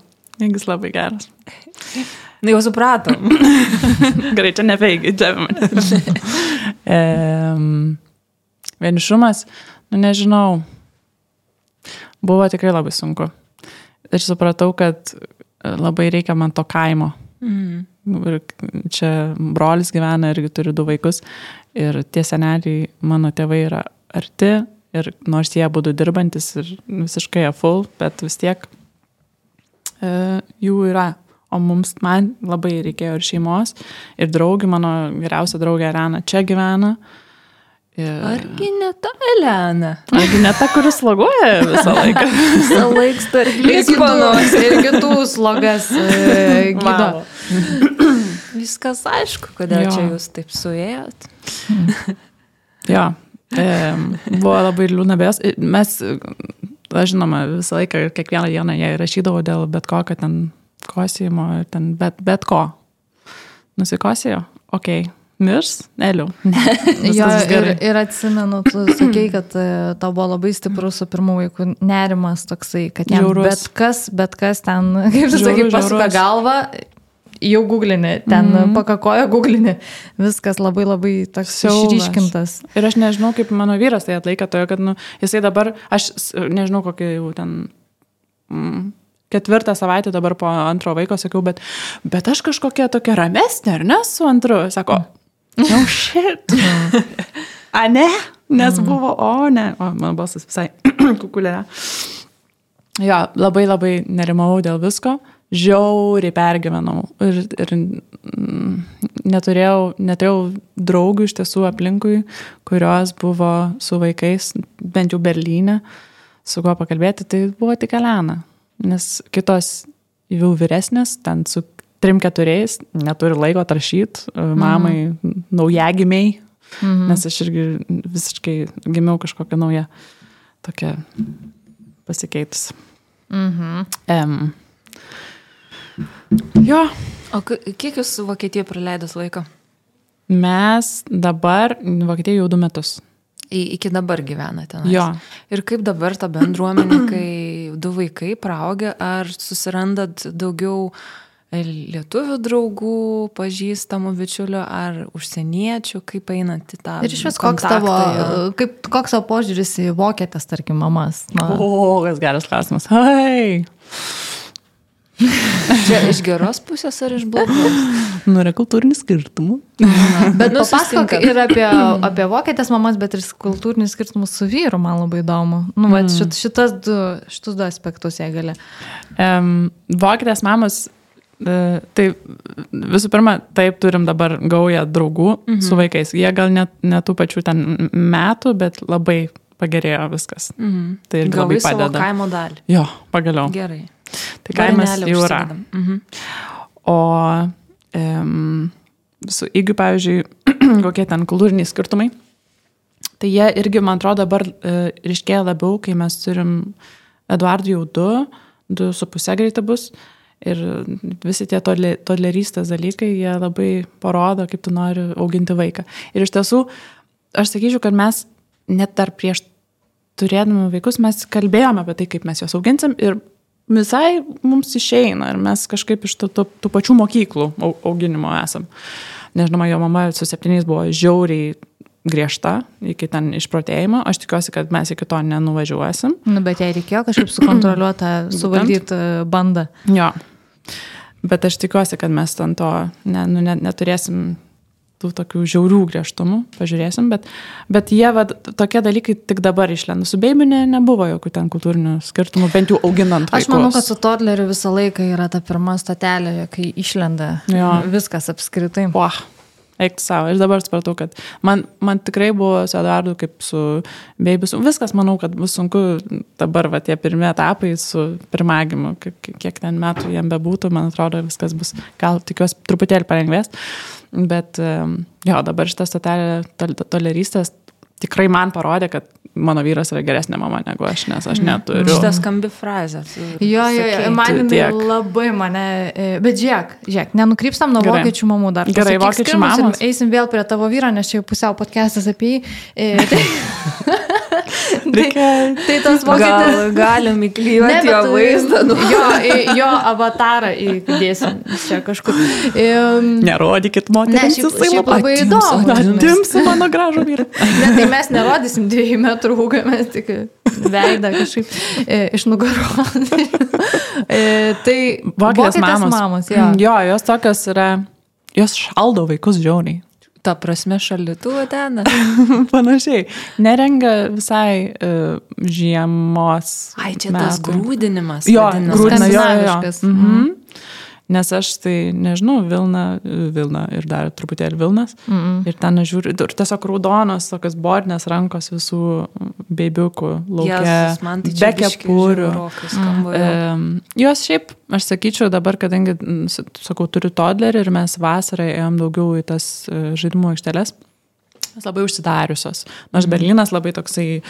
Įgis labai geras. Na jau supratom. Gerai, čia neveikia, čia mane. um, vienišumas, nu nežinau, buvo tikrai labai sunku. Ir supratau, kad labai reikia man to kaimo. Mm. Ir čia brolis gyvena irgi turi du vaikus. Ir tie seneliai, mano tėvai yra arti. Ir nors jie būtų dirbantis ir visiškai full, bet vis tiek e, jų yra. O mums, man labai reikėjo ir šeimos, ir draugių, mano geriausia draugė Rena čia gyvena. Ir... Argi ne ta Elena? Argi ne ta, kuris sloguoja visą laiką? Visą laiką Ir kitus, ir kitų slogas e, gydo. Wow. Viskas aišku, kodėl Jo. čia jūs taip suėjot. Jo, e, buvo labai liūdna bės. Mes, aš žinoma, visą laiką, kiekvieną dieną jie rašydavo dėl bet ko, kad ten kosėjimo ir ten bet, bet ko. Nusikosėjo, okei, okay. mirs, neliu. Jo, ir, ir atsimenu, tu sakei, kad e, tau buvo labai stiprus su pirmu vaiku nerimas toksai, kad jam Žiaurus. bet kas, bet kas ten, kaip tu sakai, pasuka galvą, jau googlini, ten mm. pakakoja googlini, viskas labai labai toks Siaubas. išryškintas. Ir aš nežinau, kaip mano vyras tai atlaikė, toje, kad nu, jisai dabar, aš nežinau, kokį jau ten mm, ketvirtą savaitę dabar po antro vaiko sakiau, bet, bet aš kažkokia tokia ramesnė, ar ne, su antru. Sako, no shit. A ne, nes buvo, o ne, o mano balsas visai kukulė. Jo, labai labai nerimau dėl visko, žiauriai pergyvenau. Ir, ir mm, neturėjau, neturėjau draugų iš tiesų aplinkui, kurios buvo su vaikais, bent jau Berlyne, su kuo pakalbėti, tai buvo tik Elena, nes kitos jau vyresnės, ten su trim keturiais, neturi laiko atrašyti, mamai mm. naujagimiai, mm. nes aš irgi visiškai gimiau kažkokią naują tokią pasikeitus. Mhm. Um, Jo, O kiek jūs Vokietijoje praleidot laiko? mes dabar Vokietijoje jau du metus. Į, iki dabar gyvenate. Jo. Ir kaip dabar ta bendruomenė, kai du vaikai praaugę, ar susirandat daugiau lietuvių draugų, pažįstamų bičiulių, ar užsieniečių, kaip einat į tą... Ir iš vis koks tavo, kaip, koks tavo požiūris į vokietės, tarkim, mamas? Na, O, kas geras klausimas. Hai. Čia iš geros pusės ar iš blogos? Nu, yra kultūrinis skirtumų. Bet Nu, papasakok ir apie, apie vokietės mamas, bet ir kultūrinius skirtumus su vyru, man labai įdomu. Nu, mm. šit, šitas du, šitus du aspektus jie gali. Um, Vokietės mamos, e, tai visų pirma, taip turim dabar gaują draugų mhm. su vaikais. Jie gal net ne tų pačių ten metų, bet labai pagerėjo viskas. Mhm. Tai irgi Gavai labai padeda. kaimo dalį. Jo, pagaliau. Gerai. Tai kaimas jau yra. Mhm. O um, su įgiu, pavyzdžiui, kokie ten kultūriniai skirtumai, tai jie irgi, man atrodo, dabar uh, ryškėja labiau, kai mes turim Eduardų jau du, du su pusė greitai bus. Ir visi tie tole- tolerystės dalykai, jie labai parodo, kaip tu nori auginti vaiką. Ir iš tiesų, aš sakyčiau, kad mes net dar prieš turėdami vaikus, mes kalbėjome apie tai, kaip mes juos auginsim ir visai mums išeina ir mes kažkaip iš tų, tų, tų pačių mokyklų au- auginimo esam. Nežinoma, jo mama su septyniais buvo žiauriai griežta iki ten išprotėjimo. Aš tikiuosi, kad mes iki to nenuvažiuosim. Nu, bet jai reikėjo kažkaip sukontroliuoti, suvaldyti bandą. Jo. Bet aš tikiuosi, kad mes ten to ne, nu, ne, neturėsim tų tokių žiaurių griežtumų, pažiūrėsim, bet, bet jie, va, tokie dalykai tik dabar išlenda. Su baby ne, nebuvo jokių ten kultūrinių skirtumų, bent jau auginant. Aš manau, kad su toddleriu visą laiką yra ta pirma stotelė, kai išlenda Jo. viskas apskritai. O, eik savo. Ir dabar supratau, kad man, man tikrai buvo su Eduardu kaip su baby. Su, viskas, manau, kad bus sunku dabar, va, tie pirmie etapai su pirmagimu, kiek, ten metų jiem bebūtų, man atrodo, viskas bus, gal tikiuosi, truputėlį palengvės. Bet jo, dabar šitą stotelę tol- tolerystės tikrai man parodė, kad mano vyras yra geresnė mama negu aš, nes aš neturiu. Šitą skambi frazę. Jo, jo, jo, man tiek. labai mane, e, bet žiūrėk, žiūrėk, nenukrypstam nuo Gerai. Vokiečių mamų dar. Gerai, vokiečių mamos. Eisim vėl prie tavo vyro, nes čia jau pusiau podcastas apie jį. E, tai, Reikia tai tas vokietis. Gal galim įklijuoti jo vaizdą. Nu. Jo, jo avatarą įdėsim čia kažkur. E, nerodykit Ne, moteriams. šiaip, jisai šiaip labai- įdomu. Atimsi mano gražų vyrą. Ne, tai mes nerodysim dviejų metrų ūgio, mes tik veidą kažkaip e, iš nugaros. e, tai Vokietės mamos. mamos jo. Jo, jos tokios yra, jos šaldo vaikus žiauriai. Ta prasme, šalituvą ten. Panašiai. Nerengia visai uh, žiemos. Ai, čia tas metų. grūdinimas. Jo, grūdina, jo, jo, jo. Skandinaviškas. Nes aš tai, nežinau, Vilna, Vilna ir dar truputėlį Vilnas. Mm. Ir ten žiūriu, ir tiesiog raudonos, tokios bordinės rankos visų beibiukų laukia. Man tai be kepurių. jo. Um, jos šiaip, aš sakyčiau, dabar, kadangi, mm, sakau, turiu toddlerį ir mes vasarą ėjom daugiau į tas e, žaidimų aikšteles. Mes labai užsidariusios. Nors Berlynas labai toksai e,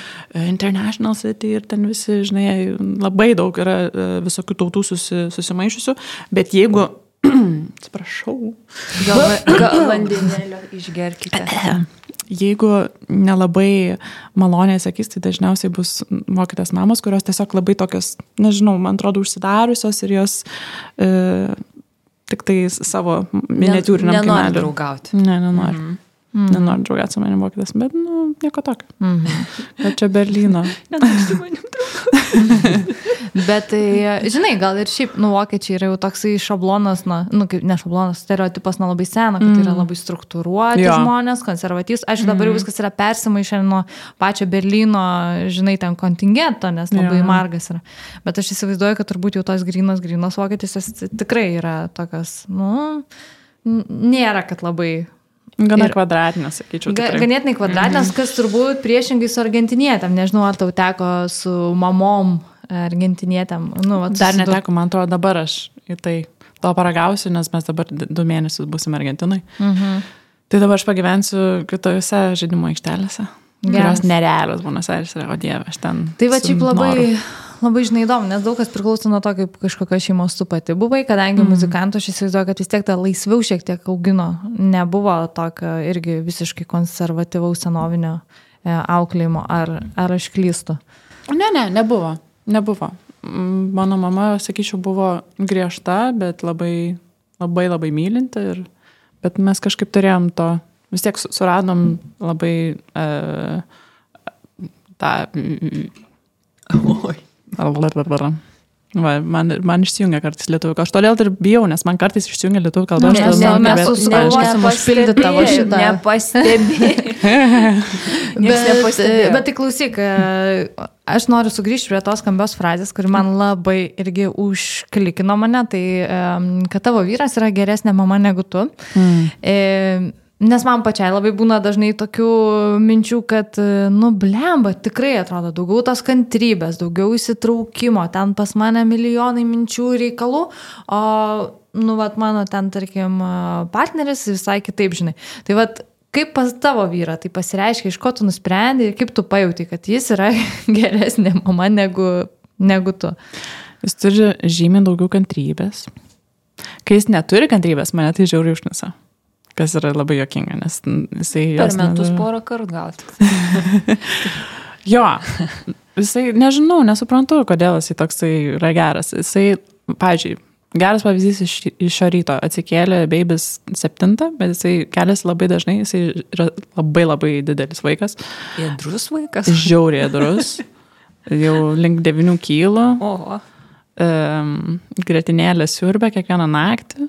international city ir ten visi, žinai, labai daug yra e, visokių tautų susi, susimaišusių. Bet jeigu, atsiprašau, Gal, gal vandenėlio išgerkite. jeigu nelabai maloniai sakys, tai dažniausiai bus mokytas mamos, kurios tiesiog labai tokios, nežinau, man atrodo, užsidariusios ir jos e, tik tai savo miniatūriniam Nenori kaimeliui. draugauti. Ne, nenoriu. Mm. Nenoriu draugauti su manim mokytas, bet, nu, nieko tokio. Mm. Bet čia Berlyno. Bet tai, žinai, gal ir šiaip, nu, vokiečiai yra jau toksai šablonas, na, nu, kaip ne šablonas, stereotipas nuo labai seno, kad mm. yra labai struktūruoti Jo. žmonės, konservatyvus. Aišku, dabar jau viskas yra persimaišę nuo pačio Berlyno, žinai, ten kontingento, nes labai Jo. margas yra. Bet aš įsivaizduoju, kad turbūt jau tos grinos, grinos vokietis tikrai yra tokios, nu, nėra, kad labai Gana Ir- kvadratinė, sakyčiau. Ga, ganėtinai kvadratinės, kas turbūt priešingai su argentinietėm. Nežinau, ar tau teko su mamom argentinietėm. Nu, vat Dar susidur- neteko, man atrodo, dabar aš į tai to paragausiu, nes mes dabar du mėnesius busim Argentinai. Mhm. Tai dabar aš pagyvensiu kitose žaidimo aikštelėse. Geras. Geras nerealios Buenos Aires yra, o dieve, aš ten. Tai va šiaip labai, noru. Labai žinai įdomu, nes daug kas priklauso nuo to, kaip kažkokio šeimos tu pati buvai, kadangi mm. muzikantų aš įsivaizduoju, kad vis tiek tą laisviau šiek tiek augino. Nebuvo tokio irgi visiškai konservatyvaus senovinio e, auklėjimo, ar, ar aš klystu? Ne, ne, nebuvo. Nebuvo. Mano mama, sakyčiau, buvo griežta, bet labai, labai, labai mylinti. Ir, bet mes kažkaip turėjom to, vis tiek su- suradom labai uh, tą... Oi. Va, man, man išsijungia kartais lietuvių kalba. Aš todėl ir bijau, nes man kartais išsijungia lietuvių kalba. aš Nes tada mes ispaniškai. užpildyti tavo šitą. Nepastebėjai. Bet, bet tai klausyk, e, aš noriu sugrįžti prie tos skambios frazės, kuri man labai irgi užklikino mane, tai kad tavo vyras yra geresnė mama negu tu. Mm. Nes man pačiai labai būna dažnai tokių minčių, kad, nu, blemba, tikrai atrodo daugiau tos kantrybės, daugiau įsitraukimo, ten pas mane milijonai minčių reikalų, o, nu, vat mano ten, tarkim, partneris visai kitaip, žinai. Tai vat, kaip pas tavo vyrą tai pasireiškia, iš ko tu nusprendai ir kaip tu pajauti, kad jis yra geresnė mama negu, negu tu. Jis turi žymiai daugiau kantrybės. Kai jis neturi kantrybės, mane tai žiauriai užnisa. Kas yra labai jokinga, nes jisai... Per metus neturi. porą kartų gal. Jo, jisai, nežinau, nesuprantu, kodėl jisai toksai yra geras. Jisai, pavyzdžiui, geras pavyzdys iš, iš šio ryto. Atsikėlė babys 7, bet jisai keliasi labai dažnai, jisai yra labai labai didelis vaikas, Jėdrus vaikas. žiauriai durus, jau link 9 kilo, Oho. um, gretinėlę siurbia kiekvieną naktį.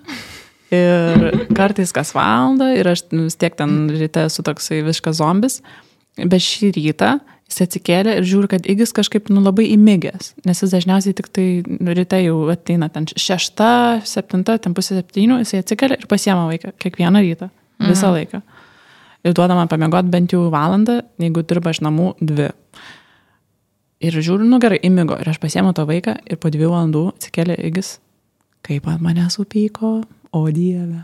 Ir kartais kas valandą, ir aš nu, vis tiek ten ryte esu toksai visiškas zombis. Bet šį rytą jis atsikėlė ir žiūri, kad Igis kažkaip nu, labai įmigęs, nes jis dažniausiai tik tai ryte jau ateina ten šešta, septinta, ten pusė septynių, jis atsikėlė ir pasiema vaiką kiekvieną rytą, visą mhm. laiką. Ir duoda man pamiegoti bent jau valandą, jeigu dirba iš namų dvi. Ir žiūriu, nu gerai, įmigo. Ir aš pasiemu tą vaiką ir po dviejų valandų atsikėlė Igis. Kaip ant manęs supyko, o Dieve.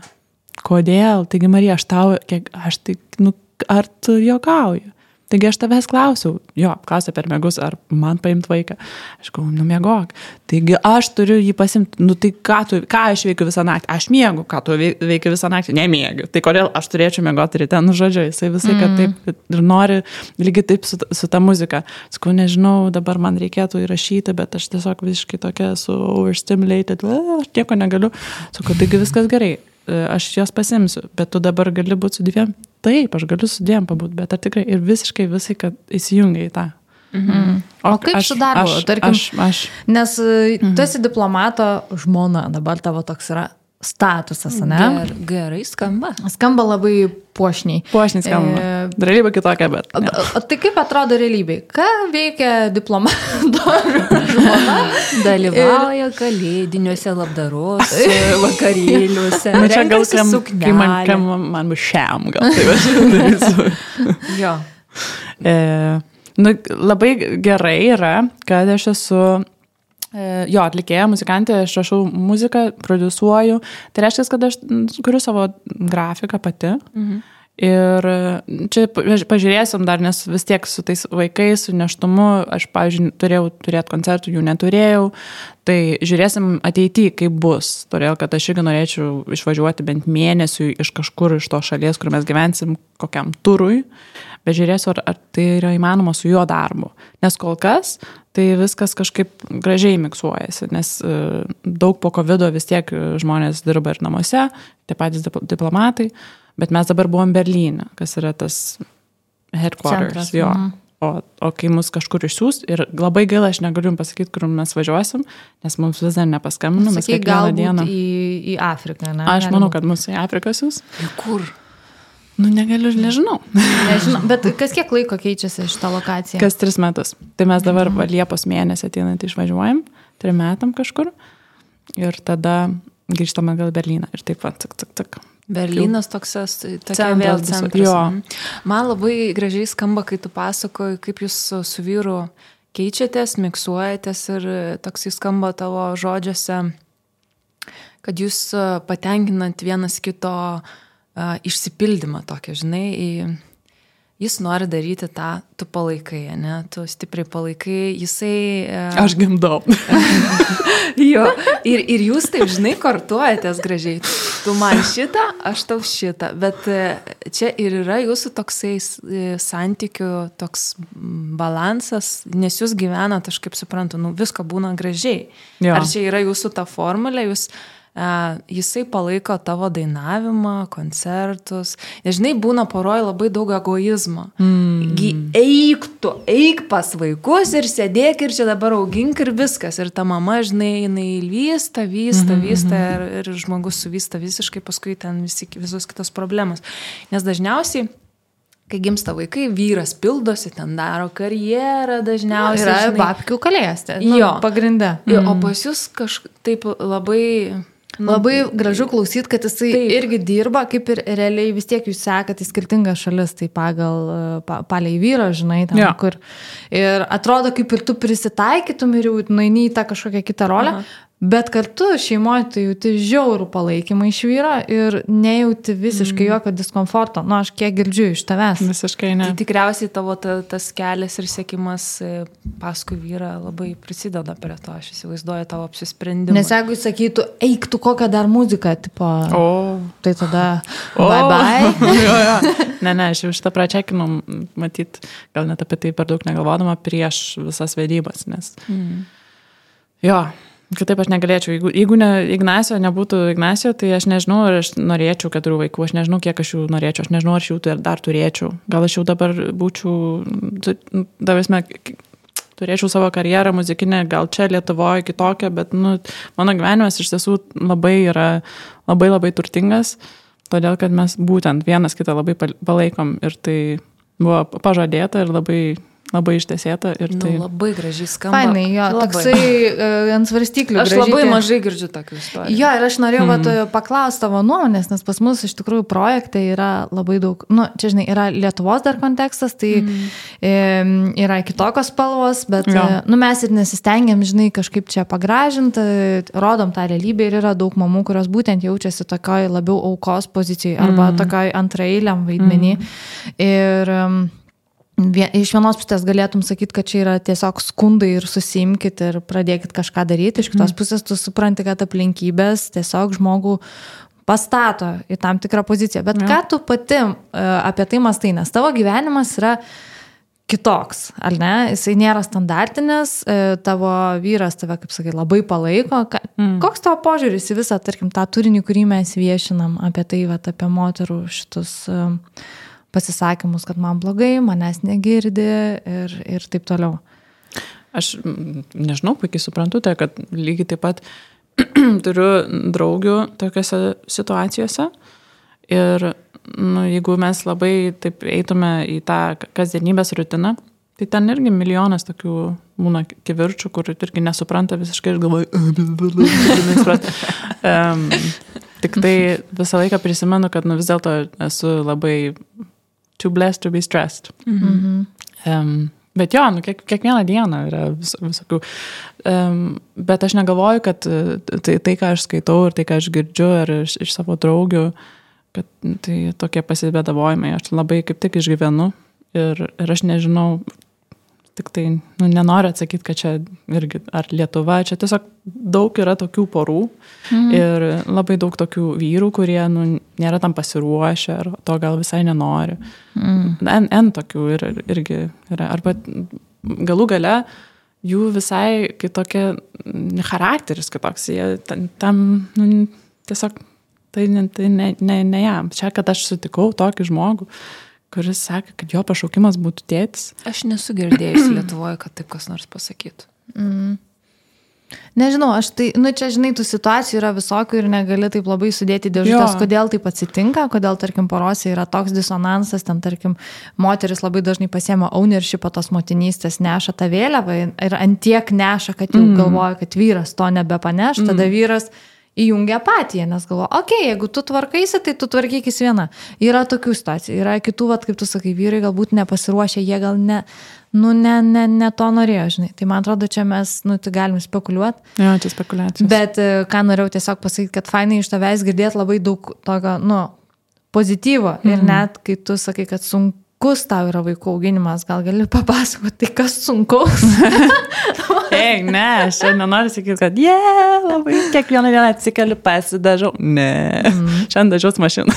Kodėl? Taigi, Marija, aš tau, kiek, aš tai, nu, ar tu jokauji? Taigi aš tavęs klausiau, jo, apklausė per mėgus, ar man paimt vaiką. Aš galvoju, nu mėgok. Taigi aš turiu jį pasimti, nu tai ką, tu, ką aš veikiu visą naktį? Aš mėgau, ką tu vei- veiki visą naktį? Nemėgiu. Tai kodėl aš turėčiau mėgoti ryte, nu žodžiu, jisai visai, kad taip ir nori, lygiai taip su, su ta muzika. Sakau, nežinau, dabar man reikėtų įrašyti, bet aš tiesiog visiškai tokia esu overstimulated, "A, aš nieko negaliu. Sakau, taigi viskas gerai, aš jos pasimsiu, bet tu dabar gali būti su dviem. Taip, aš galiu su dviem pabūti, bet ar tikrai ir visiškai visai, kad įsijungia į tą. Mhm. O kaip su darbu? Aš, Tarkim, aš, aš, Nes mhm. tu esi diplomato žmona, dabar tavo toks yra statusas, ne? Ger, gerai skamba. Skamba labai puošniai. puošnis skamba. E. Realybė kitokia, bet. O, Ne. o tai kaip atrodo realybėj? Ką veikia diplomato žmona? Dalyvauja kalėdiniuose labdaros vakarėliuose. Nu, čia gal kam, kai man, kam man šiam, gal tai aš. Jo. E, nu, labai gerai yra, kad aš esu jo atlikėja, muzikantė, aš rašau muziką, produsuoju. Tai reiškia, kad aš kuriu savo grafiką pati. Mhm. Ir čia paž- pažiūrėsim dar, nes vis tiek su tais vaikais, su neštumu, aš, pavyzdžiui, turėjau turėti koncertų, jų neturėjau. Tai žiūrėsim ateityje, kaip bus. Todėl, kad aš irgi norėčiau išvažiuoti bent mėnesiui iš kažkur iš to šalies, kur mes gyvensim, kokiam turui. Bet žiūrėsiu, ar, ar tai yra įmanoma su jo darbu. Nes kol kas tai viskas kažkaip gražiai miksuojasi, nes e, daug po COVID vis tiek žmonės dirba ir namuose, tie patys dip- diplomatai, bet mes dabar buvom Berlyne, kas yra tas headquarters. Centras, Jo. mhm. O, o kai mus kažkur išsiūs, ir labai gaila, aš negaliu jums pasakyti, kur mes važiuosim, nes mums vis dar nepaskambino, mes kiekvieną dieną. į, į Afriką, ne? Aš manau, kad mūsų į Afriką siūs. Kur? Nu, negaliu, nežinau. Nežinau, bet kas kiek laiko keičiasi šitą lokaciją? Kas tris metus. Tai mes dabar va, Liepos mėnesį ateinant išvažiuojam, trim metam kažkur. Ir tada grįžtame gal į Berliną. Ir taip pat, tik, tik, tik. Berlynas toks, tokia vėl centras. Jo. Mhm. Man labai gražiai skamba, kai tu pasakoji, kaip jūs su, vyru keičiatės, miksuojatės ir toksai skamba tavo žodžiuose, kad jūs patenkinat vienas kito a, išsipildymą tokį, žinai, į, jis nori daryti tą, tu palaikai, ne, tu stipriai palaikai, jisai... Aš gimdau. jo, ir, ir jūs taip, žinai, kortuojatės gražiai. Tu man šitą, aš tau šitą. Bet e, čia ir yra jūsų toksai e, santykių, toks balansas, nes jūs gyvenate, aš kaip suprantu, nu, visko būna gražiai. Jo. Ar čia yra jūsų ta formulė, jūs jisai palaiko tavo dainavimą, koncertus. Nežinai, būna poroje labai daug egoizmo. Mm. Eik tu, eik pas vaikus ir sėdėk ir čia dabar augink ir viskas. Ir ta mama, žinai, jinai vysta, vysta, mm -hmm. vysta ir, ir žmogus suvysta visiškai, paskui ten visi, visos kitos problemos. Nes dažniausiai kai gimsta vaikai, vyras pildosi, ten daro karjerą dažniausiai. Yra žinai, babkių kalės, tai nu, jo, pagrindė. Jo, o pas jūs kažkaip labai Labai gražu klausyti, kad jisai taip. irgi dirba, kaip ir realiai vis tiek jūs sekate į skirtingas šalis, tai pagal pa, palei vyro, žinai, ten ja. kur. Ir atrodo, kaip ir tu prisitaikytum ir jau nueini į tą kažkokią kitą rolę, Aha. Bet kartu šeimoje tu jauti žiaurų palaikymą iš vyro ir nejauti visiškai mm. jokio diskomforto. Nu, aš kiek girdžiu iš tavęs. Visiškai ne. Tai tikriausiai tavo ta, tas kelias ir sėkimas e, paskui vyrą labai prisideda prie to, aš įsivaizduoju tavo apsisprendimą. Nes jeigu jis sakytų, eik tu kokią dar muziką, tipo, o. tai tada o. bye bye. jo, jo. Ne, ne, aš jau šitą pračekinau, matyt, gal net apie tai per daug negalvodama prieš visas vedybas, nes. Mm. Jo, Kitaip aš negalėčiau. Jeigu, jeigu ne Ignacio nebūtų Ignacio, tai aš nežinau, ar aš norėčiau keturių vaikų, aš nežinau, kiek aš jų norėčiau, aš nežinau, ar aš jų dar turėčiau. Gal aš jau dabar būčiau, davėsme, turėčiau savo karjerą muzikinę, gal čia Lietuvoje kitokią, bet nu, mano gyvenimas iš tiesų labai yra labai labai turtingas, todėl kad mes būtent vienas kitą labai palaikom ir tai buvo pažadėta ir labai labai ištesėta ir tai... Nu, labai gražiai skamba. Fainai, jo, labai. toksai uh, ant svarstyklių. Aš gražiai, labai mažai girdžiu tokių istorijų. Jo, ir aš norėjau mm. E, paklausti tavo nuomonės, nes pas mus iš tikrųjų projektai yra labai daug, nu, čia žinai, yra Lietuvos dar kontekstas, tai mm. e, yra kitokios spalvos, bet jo. e, nu, mes ir nesistengiam, žinai, kažkaip čia pagražinti, rodom tą realybę ir yra daug mamų, kurios būtent jaučiasi tokioj labiau aukos pozicijoje arba mm. tokioj antrailiam vaidmenį. Mm. Ir um, iš vienos pusės galėtum sakyti, kad čia yra tiesiog skundai ir susimkit ir pradėkit kažką daryti, iš kitos mm. pusės tu supranti, kad aplinkybės tiesiog žmogų pastato į tam tikrą poziciją. Bet ja. ką tu pati uh, apie tai mastai, nes tavo gyvenimas yra kitoks, ar ne? Jisai nėra standartinis, uh, tavo vyras tave, kaip sakai, labai palaiko. Mm. Koks tavo požiūris į visą, tarkim, tą turinį, kurį mes viešinam apie tai, vat, apie moterų šitus uh, pasisakymus, kad man blogai, manęs negirdi ir, ir taip toliau. Aš nežinau, puikiai suprantu tai, kad lygiai taip pat turiu draugių tokiuose situacijose. Ir nu, jeigu mes labai taip eitume į tą kasdienybės rutiną, tai ten irgi milijonas tokių būna kivirčių, kur irgi nesupranta visiškai ir galvoja, um, tik tai visą laiką prisimenu, kad nu, vis dėlto esu labai too blessed to be stressed. -hmm. um, bet jo, nu, kiek, kiekvieną dieną yra vis, visokių. Um, bet aš negalvoju, kad tai, tai, ką aš skaitau ir tai, ką aš girdžiu ir iš, iš savo draugių, kad tai tokie pasibėdavojimai, aš labai kaip tik išgyvenu ir, ir aš nežinau, Tik tai nu, nenoriu atsakyti, kad čia irgi ar Lietuva, čia tiesiog daug yra tokių porų mm. ir labai daug tokių vyrų, kurie nu, nėra tam pasiruošę ar to gal visai nenori. Mm. N, N tokių ir, irgi yra. Arba galų gale jų visai kitokia charakteris kitoks. Jie tam, nu, tiesiog tai, tai ne, ne, ne jam. Čia, kad aš sutikau tokį žmogų kuris sakė, kad jo pašaukimas būtų tėtis. Aš nesu girdėjusi Lietuvoje, kad taip kas nors pasakytų. Mm. Nežinau, aš tai, nu čia žinai, tų situacijų yra visokių ir negali taip labai sudėti dėžutės, kodėl taip atsitinka, kodėl, tarkim, porose yra toks disonansas, ten, tarkim, moteris labai dažnai pasiema ownership tos motinystės, neša tą vėliavą ir antiek neša, kad jau mm. galvoja, kad vyras to nebepaneš, tada mm. vyras įjungia apatiją, nes galvo, okei, okay, jeigu tu tvarkaisi, tai tu tvarkykis viena. Yra tokių situacijų, yra kitų, vat, kaip tu sakai, vyrai galbūt nepasiruošę, jie gal ne, nu, ne, ne, ne to norėjo, žinai. Tai man atrodo, čia mes, nu, tai galim spekuliuoti. Jo, čia spekulacijos. Bet e, ką norėjau tiesiog pasakyti, kad fainai iš tavęs girdėti labai daug tokio, nu, pozityvo. Mm. Ir mhm. net kai tu sakai, kad sunku sunkus tau yra vaikų auginimas, gal gali papasakoti, tai kas sunkaus? Ei, ne, aš šiandien noriu sakyti, kad jie, yeah, labai kiekvieną dieną atsikeliu, pasidažau. Ne, mm. šiandien dažiaus mašiną.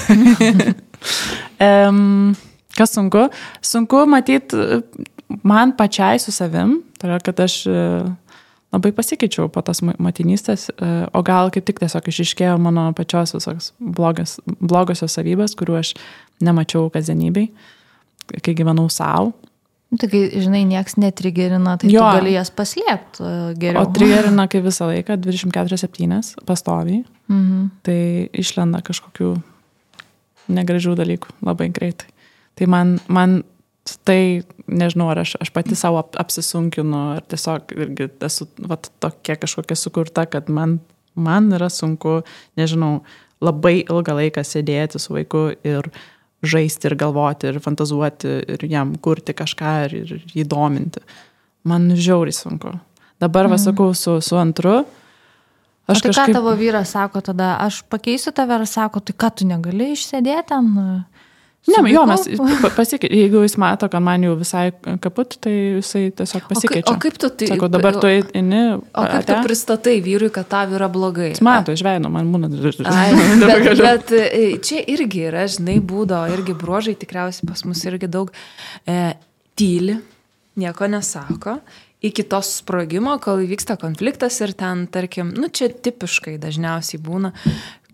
um, kas sunku? Sunku matyti man pačiai su savim, tai yra, kad aš e, labai pasikeičiau po tos motinystės, e, o gal kaip tik tiesiog išiškėjo mano pačios visos blogas, blogosios savybės, kuriuo aš nemačiau kasdienybei, kai gyvenau savo. Nu, tai kai, žinai, nieks netrigerina, tai jo. tu gali jas paslėpti geriau. O trigerina kaip visą laiką, 24-7 pastoviai. Mhm. Tai išlenda kažkokių negražių dalykų labai greitai. Tai man, man tai nežinau, ar aš, aš pati savo apsisunkinu, ar tiesiog irgi esu va, tokia kažkokia sukurta, kad man, man yra sunku, nežinau, labai ilgą laiką sėdėti su vaiku ir žaisti ir galvoti ir fantazuoti ir jam kurti kažką ir, ir jį dominti. Man žiauriai sunku. Dabar, mm. vasakau, su, su antru. Aš o tai kažkaip... ką tavo vyras sako tada, aš pakeisiu tave ir sako, tai ką tu negali išsėdėti ten? Ne, jo, mes pasikeičiam. Jeigu jis mato, kad man jau visai kaput, tai jisai tiesiog pasikeičia. O, o kaip tu tai... Sakau, dabar tu eini. O kaip tu pristatai vyrui, kad tau yra blogai? Jis mato, žveino, man būna. Bet, bet e, čia irgi yra, žinai, būdo, irgi bruožai, tikriausiai pas mus irgi daug e, tyli, nieko nesako iki tos sprogimo, kol įvyksta konfliktas ir ten, tarkim, nu čia tipiškai dažniausiai būna,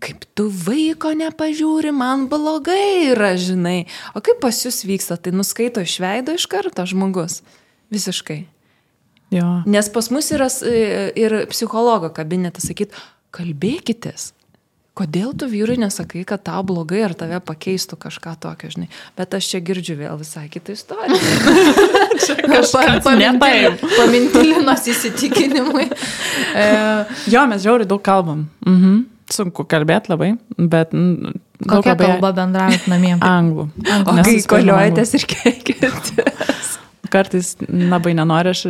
kaip tu vaiko nepažiūri, man blogai yra, žinai. O kaip pas jūs vyksta, tai nuskaito iš veido iš karto žmogus. Visiškai. Jo. Nes pas mus yra ir psichologo kabinetas sakyt, kalbėkitės. Kodėl tu vyrui nesakai, kad tau blogai ar tave pakeistų kažką tokio, žinai. Bet aš čia girdžiu vėl visai kitą istoriją. Pamintilinos įsitikinimui. jo, mes žiauriai daug kalbam. Mhm. Sunku kalbėti labai, bet... Kokia kalba bendraujat namie? Anglų. O kai koliuojatės ir keikitės kartais labai nenoriu aš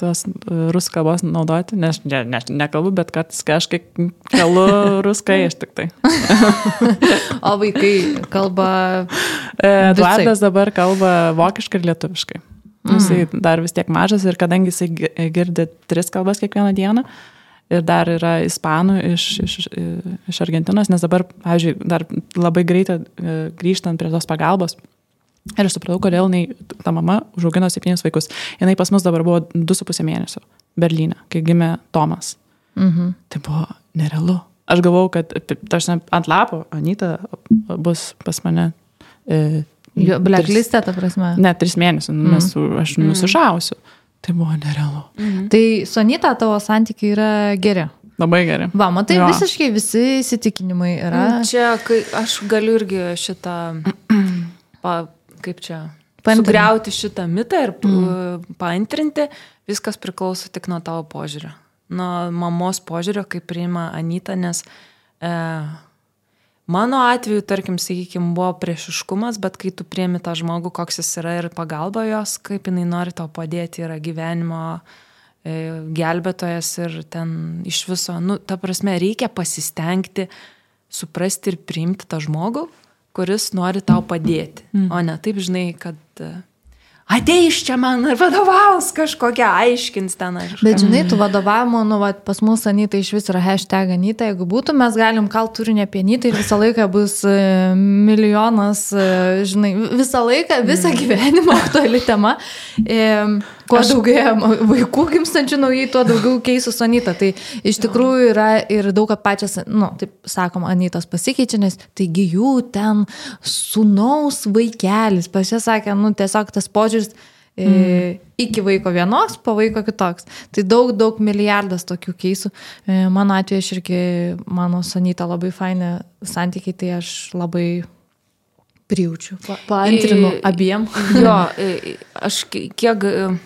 tos rusų kalbos naudoti, nes ne, ne, nekalbu, bet kartais kažkaip kalbu ruskai aš tik tai. o vaikai kalba. Eduardas dabar kalba vokiškai ir lietuviškai. Mm. Jisai dar vis tiek mažas ir kadangi jisai girdi tris kalbas kiekvieną dieną, ir dar yra ispanų iš, iš, iš Argentinos, nes dabar, pavyzdžiui, dar labai greitai grįžtant prie tos pagalbos, Ir aš supratau, kodėl jinai, ta mama užaugino septynis vaikus. Jinai pas mus dabar buvo du su pusė mėnesio Berlyne, kai gimė Tomas. Mhm. Tai buvo nerealu. Aš galvau, kad tarsi ant lapo Anita bus pas mane. E, blacklistė, ta prasme. Ne, tris mėnesius, nes aš mhm. nusišausiu. Tai buvo nerealu. Mhm. Tai su Anita tavo santykiai yra geri. Labai gerai. Va, matai, jo. visiškai visi įsitikinimai yra. Čia, kai aš galiu irgi šitą pa, kaip čia, Paantrinti. sugriauti šitą mitą ir mm. paantrinti, viskas priklauso tik nuo tavo požiūrio. Nuo mamos požiūrio, kaip priima Anita, nes e, mano atveju, tarkim, sakykime, buvo priešiškumas, bet kai tu priemi tą žmogų, koks jis yra ir pagalba jos, kaip jinai nori tau padėti, yra gyvenimo e, gelbėtojas ir ten iš viso, nu, ta prasme, reikia pasistengti suprasti ir priimti tą žmogų, kuris nori tau padėti. Mm. O ne taip, žinai, kad e, ateis čia man ir vadovaus kažkokią aiškins ten. Aš. Bet žinai, tu vadovavimo, nu, va, pas mus Anita iš vis yra hashtag Anita, jeigu būtų, mes galim kal turinį apie Anitą ir visą laiką bus e, milijonas, e, žinai, visą laiką, visą mm. gyvenimą aktuali tema. E, kuo aš... daugiau vaikų gimstančių naujai, tuo daugiau keisų su Anita. Tai iš tikrųjų yra ir daug, kad pačias, nu, taip sakom, Anitos pasikeičia, nes taigi jų ten sunaus vaikelis, pas ją sakė, nu, tiesiog tas požiūris. E, mm. Iki vaiko vienos, po vaiko kitoks. Tai daug, daug milijardas tokių keisų. E, mano atveju aš irgi, mano Sanita labai fainė santykiai, tai aš labai prijaučiu. Pa, paantrinu abiem. Jo, aš kiek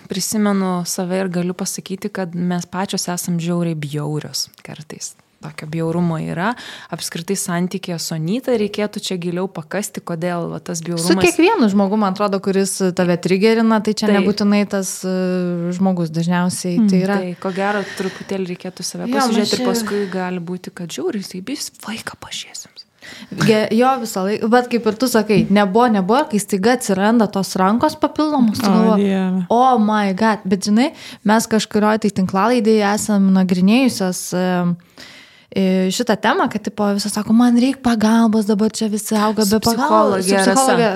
prisimenu save ir galiu pasakyti, kad mes pačios esam žiauriai bjaurios kartais. Tokio bjaurumo yra. Apskritai santykė su Anita reikėtų čia giliau pakasti, kodėl va, tas bjaurumas. Su kiekvienu žmogu, man atrodo, kuris tave trigerina, tai čia tai. nebūtinai tas uh, žmogus dažniausiai. Mm, tai yra. Tai ko gero, truputėlį reikėtų save pasižiūrėti ir paskui gali būti, kad žiauriai, tai vis vaiką pažiūrėsim. Jo visą laiką, bet kaip ir tu sakai, nebuvo, nebuvo, kai staiga atsiranda tos rankos papildomos, O, Dieve. oh my god, bet žinai, mes kažkurioje tai tinklalaidėje esam nagrinėjusios e, šitą temą, kad tipo, visas sako, man reikia pagalbos, dabar čia visi auga be pagalbos.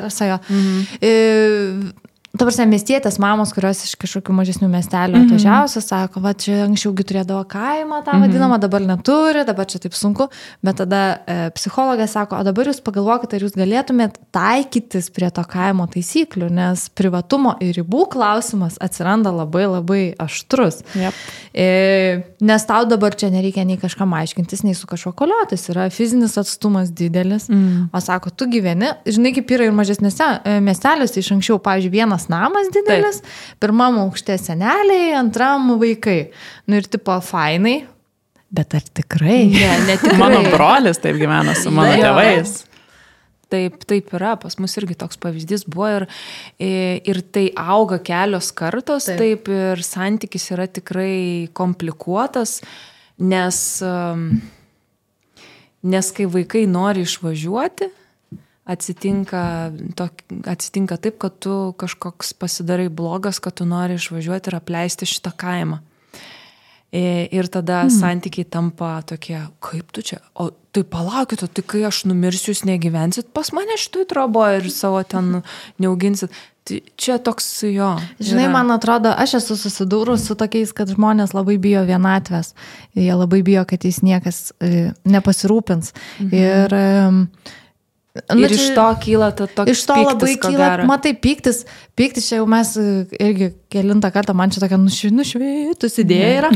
Rasa, jo. Mhm. Prasme, miestietės mamos, kurios iš kažkokių mažesnių miestelių Mhm. atvažiavusios, sako, va čia anksčiaugi turėdavo kaimą, tą vadinamą, dabar neturi, dabar čia taip sunku, bet tada e, psichologė sako, o dabar jūs pagalvokite, ar jūs galėtumėt taikytis prie to kaimo taisyklių, nes privatumo ir ribų klausimas atsiranda labai labai aštrus. Jep. E, nes tau dabar čia nereikia nei kažkam aiškintis, nei su kažkuo koliotis, yra fizinis atstumas didelis, mm. o sako, tu gyveni, žinai, kaip yra ir mažesnėse e, miesteliuose iš anksčiau, pavyzdžiui, vienas namas didelis, Taip. pirmam aukšte seneliai, antram vaikai. Nu ir tipo fainai, bet ar tikrai? Ne, ne tik Mano brolis taip gyvena su mano Jo. tėvais. Taip, taip yra, pas mus irgi toks pavyzdys buvo ir, ir tai auga kelios kartos, taip, Taip. taip ir santykis yra tikrai komplikuotas, nes, um, nes kai vaikai nori išvažiuoti, atsitinka, tok, atsitinka taip, kad tu kažkoks pasidarai blogas, kad tu nori išvažiuoti ir apleisti šitą kaimą. E, Ir tada mm. santykiai tampa tokie, kaip tu čia, o tai palaukit, o tai kai aš numirsiu, jūs negyvensit pas mane šitoj trobo ir savo ten neauginsit. Tai čia toks jo. Žinai, yra. man atrodo, aš esu susidūrus su tokiais, kad žmonės labai bijo vienatvės. Jie labai bijo, kad jais niekas e, nepasirūpins. Mhm. Ir, e, Ir iš to kyla ta tokia. Iš to labai kyla, matai, piktis, piktis čia jau mes e, irgi kilintą kartą, man čia tokia nušvi- nušvitus idėja yra,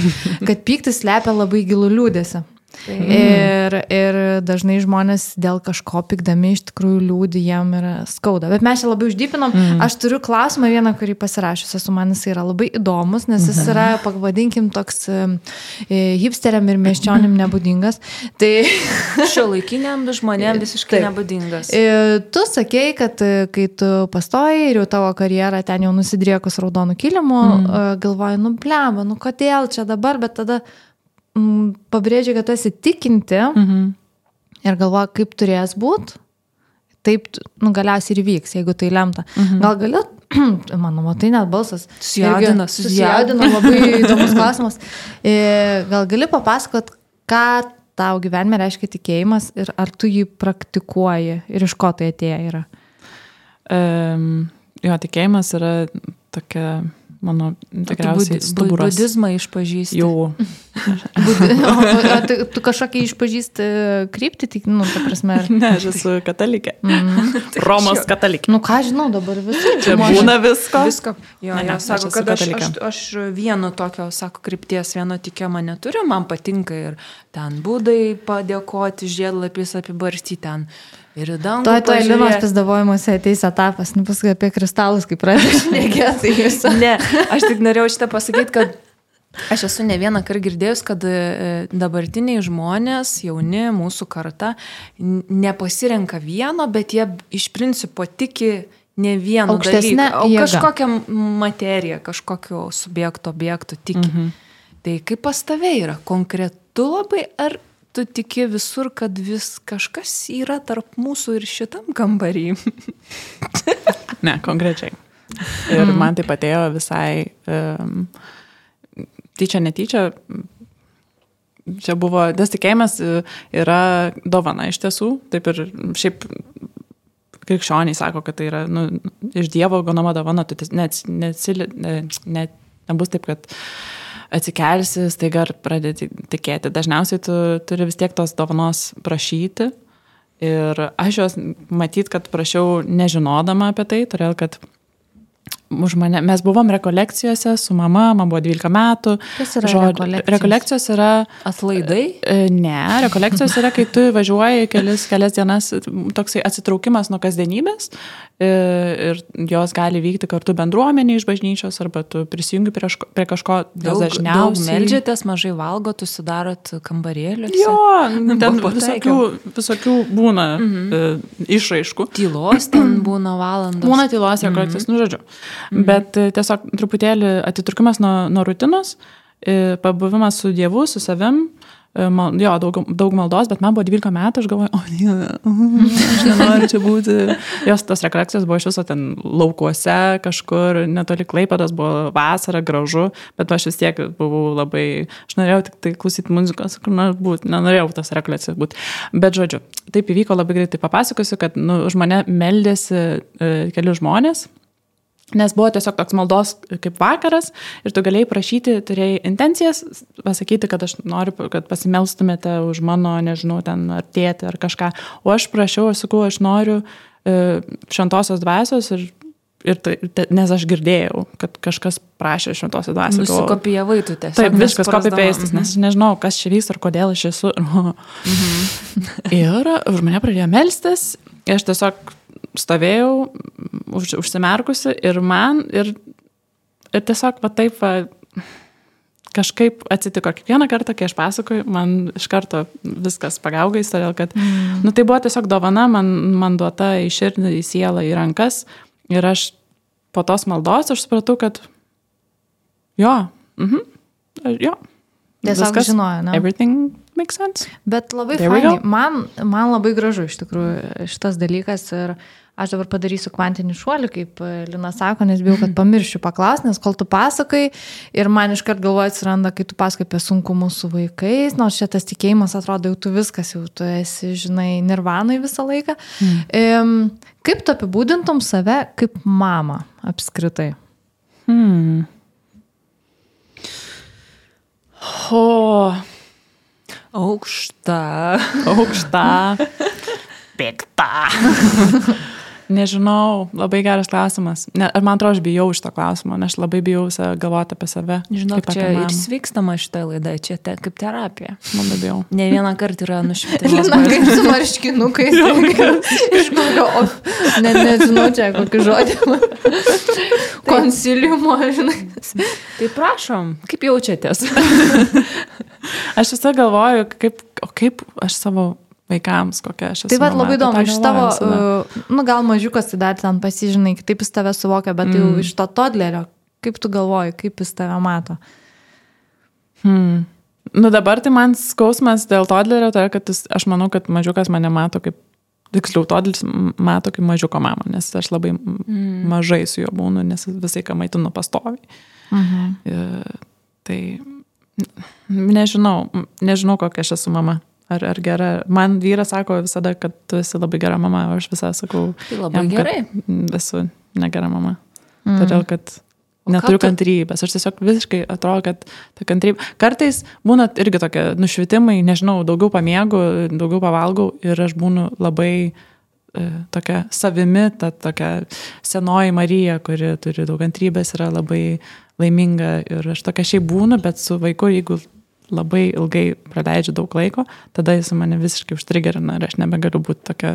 kad piktis slepia labai gilų liūdėsi. Ir, ir dažnai žmonės dėl kažko pikdami iš tikrųjų liūdį, jam yra skauda. Bet mes čia labai uždypinom. Mm. Aš turiu klausimą vieną, kurį pasirašęs esu, man jis yra labai įdomus, nes jis yra, pavadinkim, toks e, hipsteriam ir miesčionim nebūdingas. Tai Šio laikiniam žmonėm visiškai Taip. nebūdingas. E, Tu sakei, kad e, kai tu pastojai ir jau tavo karjera ten jau nusidriekus raudonų kilimų, mm. galvoji, nu blema, nu kodėl čia dabar, bet tada pabrėžiai, kad tu esi tikinti Mhm. ir galvoji, kaip turės būti. Taip, nu, galiausiai ir vyks, jeigu tai lemta. Mhm. Gal gali, mano, tai net balsas. Sujaudina, irgi susijaudina, labai įdomus klausimas. E, Gal gali papasakot, ką tau gyvenime reiškia tikėjimas ir ar tu jį praktikuoji ir iš ko tai atėję yra? Um, jo, tikėjimas yra tokia, mano, tikriausiai stuburas. Budizmą išpažįsti. Jau. O, o, tu, tu kažkokį išpažįsti kryptį, tik, nu, ta prasme. ar- Ne, aš esu katalikė. Romos katalikė. Nu, ką žinau dabar visur. Čia žmonės- būna visko. Visko. Jo, Ne, ne, sako, aš kad aš, aš, aš vieno tokio, sako, krypties, vieno tikėjimo neturiu, man patinka ir ten būdai padėkoti, žiedlapis apibarstyti ten. Ir į dangų. Tuoj, tuoj, Linos pažiūrėt. pizdavojimuose ateis etapas, nu paskui apie kristalus, kaip pradėti tai jūs. Ne, aš tik norėjau šitą pasakyti, kad aš esu ne vieną kartą girdėjus, kad e, dabartiniai žmonės, jauni, mūsų karta, nepasirenka vieno, bet jie iš principo tiki ne vienu dalyku, o kažkokią materiją, kažkokio subjekto, objektų tiki. Mhm. Tai kaip pas tave yra konkretu labai, ar tu tiki visur, kad vis kažkas yra tarp mūsų ir šitam kambarį? Ne, konkrečiai. Ir mm. man tai patėjo visai um, tyčia, netyčia. Čia buvo, tas tikėjimas e, yra dovana iš tiesų. Taip ir šiaip krikščioniai sako, kad tai yra nu, iš Dievo gaunama dovana. Tu net, neatsili, ne, net, nebus taip, kad atsikelsi, staiga ir pradėti tikėti. Dažniausiai tu turi vis tiek tos dovanos prašyti. Ir aš jos matyt, kad prašiau nežinodama apie tai, todėl kad už mane, mes buvom rekolekcijose su mama, man buvo 12 metų. Kas yra Žod- rekolekcijos? Rekolekcijos yra Atlaidai? E, Ne, rekolekcijos yra, kai tu važiuoji kelis, kelias dienas, toksai atsitraukimas nuo kasdienybės e, ir jos gali vykti kartu bendruomenė iš bažnyčios arba tu prisijungi prie, kažko- prie kažko Daug, daug dažniausiai. meldžiatės, mažai valgot, susidarot kambarėlius. Jo, ten Buvo visokių, visokių būna mhm. e, išraiškų. Tylos ten būna valandos. Būna tylos rekolekcijos, nu žodžiu. Bet e, tiesiog truputėlį atitrukimas nuo, nuo rutinos, e, pabuvimas su Dievu, su savim, e, man, jo, daug, daug maldos, bet man buvo 12 metų, aš galvoju, o ne, aš nenoriu čia būti. Jos tos rekolekcijos buvo iš viso ten laukuose, kažkur netoli klaipadas, buvo vasara, gražu, bet aš vis tiek buvau labai, aš norėjau tik tai klausyti muzikos, kur nors būti, nenorėjau tos rekolekcijos būti. Bet žodžiu, taip įvyko labai greitai papasakosiu, kad nu, už mane meldėsi e, keli žmonės. Nes buvo tiesiog toks maldos kaip vakaras ir tu galėjai prašyti, turėjai intencijas, pasakyti, kad aš noriu, kad pasimelstumėte už mano, nežinau, ten ar tėtį ar kažką. O aš prašiau, aš sakau, aš noriu e, šventosios dvasios ir, ir tai, nes aš girdėjau, kad kažkas prašė šventosios dvasios. galvojau, Nusikopijavai tu tiesiog. Taip, viskas copy-pastas, nes nežinau, kas čia vyks ir kodėl aš esu. ir už mane pradėjo melstis, ir aš tiesiog stovėjau už, užsimerkusi ir man, ir, ir tiesiog va taip va, kažkaip atsitiko kiekvieną kartą, kai aš pasakoju, man iš karto viskas pagaugais, todėl kad, mm. nu tai buvo tiesiog dovana, man, man duota į širdį, į sielą, į rankas ir aš po tos maldos aš supratau, kad jo, mhm, jo. Tiesiog žinojo, ne? Everything makes sense. Bet labai fainai. Man, man labai gražu iš tikrųjų šitas dalykas ir aš dabar padarysiu kvantinį šuolį, kaip e, Lina sako, nes bijau, kad pamiršiu paklausti, nes kol tu pasakai ir man iškart galvoje atsiranda, kai tu pasakai apie sunkumus su vaikais, nors šitas tikėjimas atrodo jau tu viskas, jau tu esi, žinai, nirvanai visą laiką. Mm. Kaip tu apibūdintum save kaip mamą apskritai? Hmm. O, Aukšta. aukšta. Pikta. Nežinau, labai geras klausimas. Ne, ar man atrodo, aš bijau iš to klausimo, nes aš labai bijau galvoti apie save. Apie čia ir svykstama šitą laidą, čia te, kaip terapija. Labai bijau. Ne vieną kartą yra nušvitimas. Lina, kaip su marškinukais. Iš kokio, of, ne, nežinau čia kokį žodį. Konsiliumo, žinai. Tai prašom, kaip jaučiatės? Aš visą galvoju, kaip, o kaip aš savo vaikams, kokia aš esu. Tai mama, labai įdomu, iš tavo, visada. uh, nu gal mažiukas tai dar ten pasižinai, kitaip jis tave suvokia, bet mm. jau iš to todlerio, kaip tu galvoji, kaip jis tave mato. Hmm. Nu dabar tai man skausmas dėl todlerio, tai yra, kad jis, aš manau, kad mažiukas mane mato kaip, tiksliau, todlis mato kaip mažiuko mamą, nes aš labai mm. mažai su juo būnu, nes visai ką maitinu pastoviai. Mhm. E, Tai nežinau, nežinau, kokia aš esu mama. Ar, ar gera. Man vyras sako visada, kad tu esi labai gera mama, o aš visą sakau, Tai labai jam, gerai. m, esu negera mama. Mm. Todėl, kad neturiu tu- kantrybės. Aš tiesiog visiškai atrodo, kad ta kantrybė. Kartais būna irgi tokie nušvitimai, nežinau, daugiau pamiegu, daugiau pavalgau ir aš būnu labai e, tokia savimi, ta tokia senoji Marija, kuri turi daug kantrybės, yra labai laiminga ir aš tokia šiaip būnu, bet su vaiku, jeigu labai ilgai praleidžiu daug laiko, tada jis mane visiškai užtrigerina ir aš nebegaliu būti tokia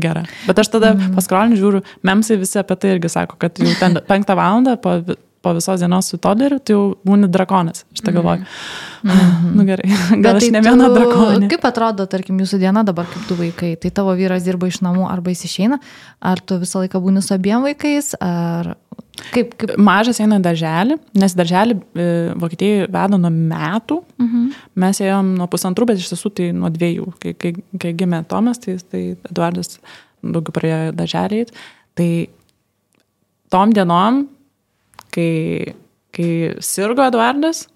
gera. Bet aš tada mm. paskroliniu žiūriu, memsai visi apie tai irgi sako, kad jau ten penktą valandą po, po visos dienos su toderiu, tai jau būni drakonas. Aš tą galvoju. Mm. nu gerai, gal aš tai ne viena tu- drakonė. Kaip atrodo, tarkim, jūsų diena dabar, kaip du vaikai? Tai tavo vyras dirba iš namų arba jis išeina? Ar tu visą laiką būni su abiem vaikais? Ar kaip? kaip... Mažas eina darželį, nes darželį e, Vokietijoje veda nuo metų. Mhm. Mes ėjom nuo pusantrų, bet iš tiesų tai nuo dviejų. Kai, kai, kai gimė Tomas, tai, tai Eduardas daugiau pradėjo darželį. Tai tom dienom, kai, kai sirgo Eduardas,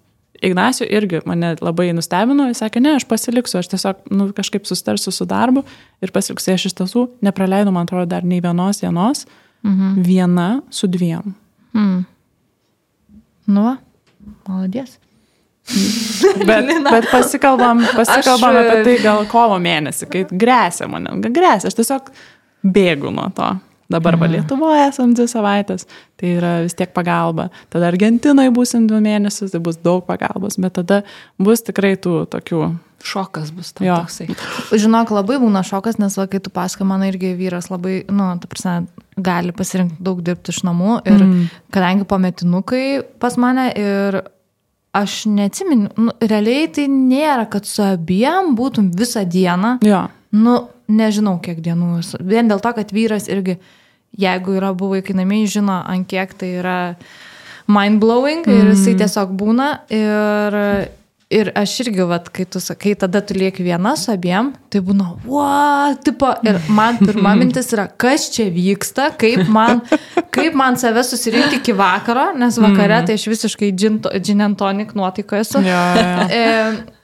Ignacio irgi mane labai nustebino, jis sakė, ne, aš pasiliksiu, aš tiesiog nu, kažkaip sustarsiu su darbu ir pasiliksiu. Aš iš tiesų nepraleidau, man atrodo, dar nei vienos dienos, mhm. viena su dviem. Hmm. Nu, va, malodės. Bet, bet pasikalbam, pasikalbam Aš, apie tai gal kovo mėnesį, kai grėsia mane, grėsia, aš tiesiog bėgu nuo to. Dabar va Lietuvoje esam dvi savaitės, tai yra vis tiek pagalba. Tada Argentinoje būsim dvi mėnesius, tai bus daug pagalbos, bet tada bus tikrai tų tokių. Šokas bus tau Jo. toksai. Žinok, labai būna šokas, nes va, kai tu pasakai, mano irgi vyras labai, nu, ta prasme, gali pasirinkti daug dirbti iš namų ir mm. kadangi pametinukai pas mane ir aš neatsimenu, nu, realiai tai nėra, kad su abiem būtum visą dieną, Jo, nu, nežinau kiek dienų, esu. vien dėl to, kad vyras irgi, jeigu yra buvo vaikai namie, žino, ant kiek tai yra mind blowing ir jisai tiesiog būna ir Ir aš irgi, vat, kai tu sakai, tada tu lieki viena su abiem, tai būna, wow, tipo, ir man pirma mintis yra, kas čia vyksta, kaip man, kaip man save susirinkti iki vakaro, nes vakare tai aš visiškai džinentonik nuotaikoje esu. Jo, jo. E,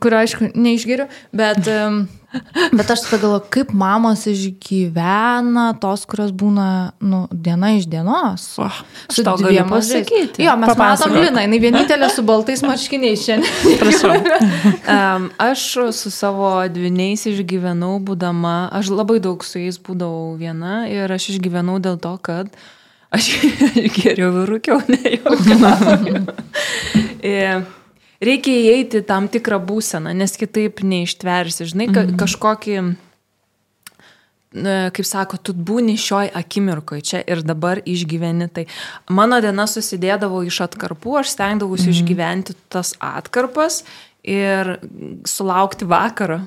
kurio, aišku, neišgeriu, bet, bet aš tada galvoju, kaip mamos išgyvena tos, kurios būna, nu, diena iš dienos. O, Su tau galiu pasakyti. Jo, mes matom Papasakok. Liną, jinai vienintelė su baltais marškiniais šiandien. Prašau. Um, aš su savo dviniais išgyvenau, būdama, aš labai daug su jais būdavau viena ir aš išgyvenau dėl to, kad aš geriau rūkiau, ne jau. Reikia įeiti tam tikrą būseną, nes kitaip neištversi. Žinai, ka, kažkokį, e, kaip sako, tu būni šioj akimirkoje čia ir dabar išgyveni. Tai mano diena susidėdavo iš atkarpų, aš stengdavausi mm. išgyventi tas atkarpas ir sulaukti vakaro.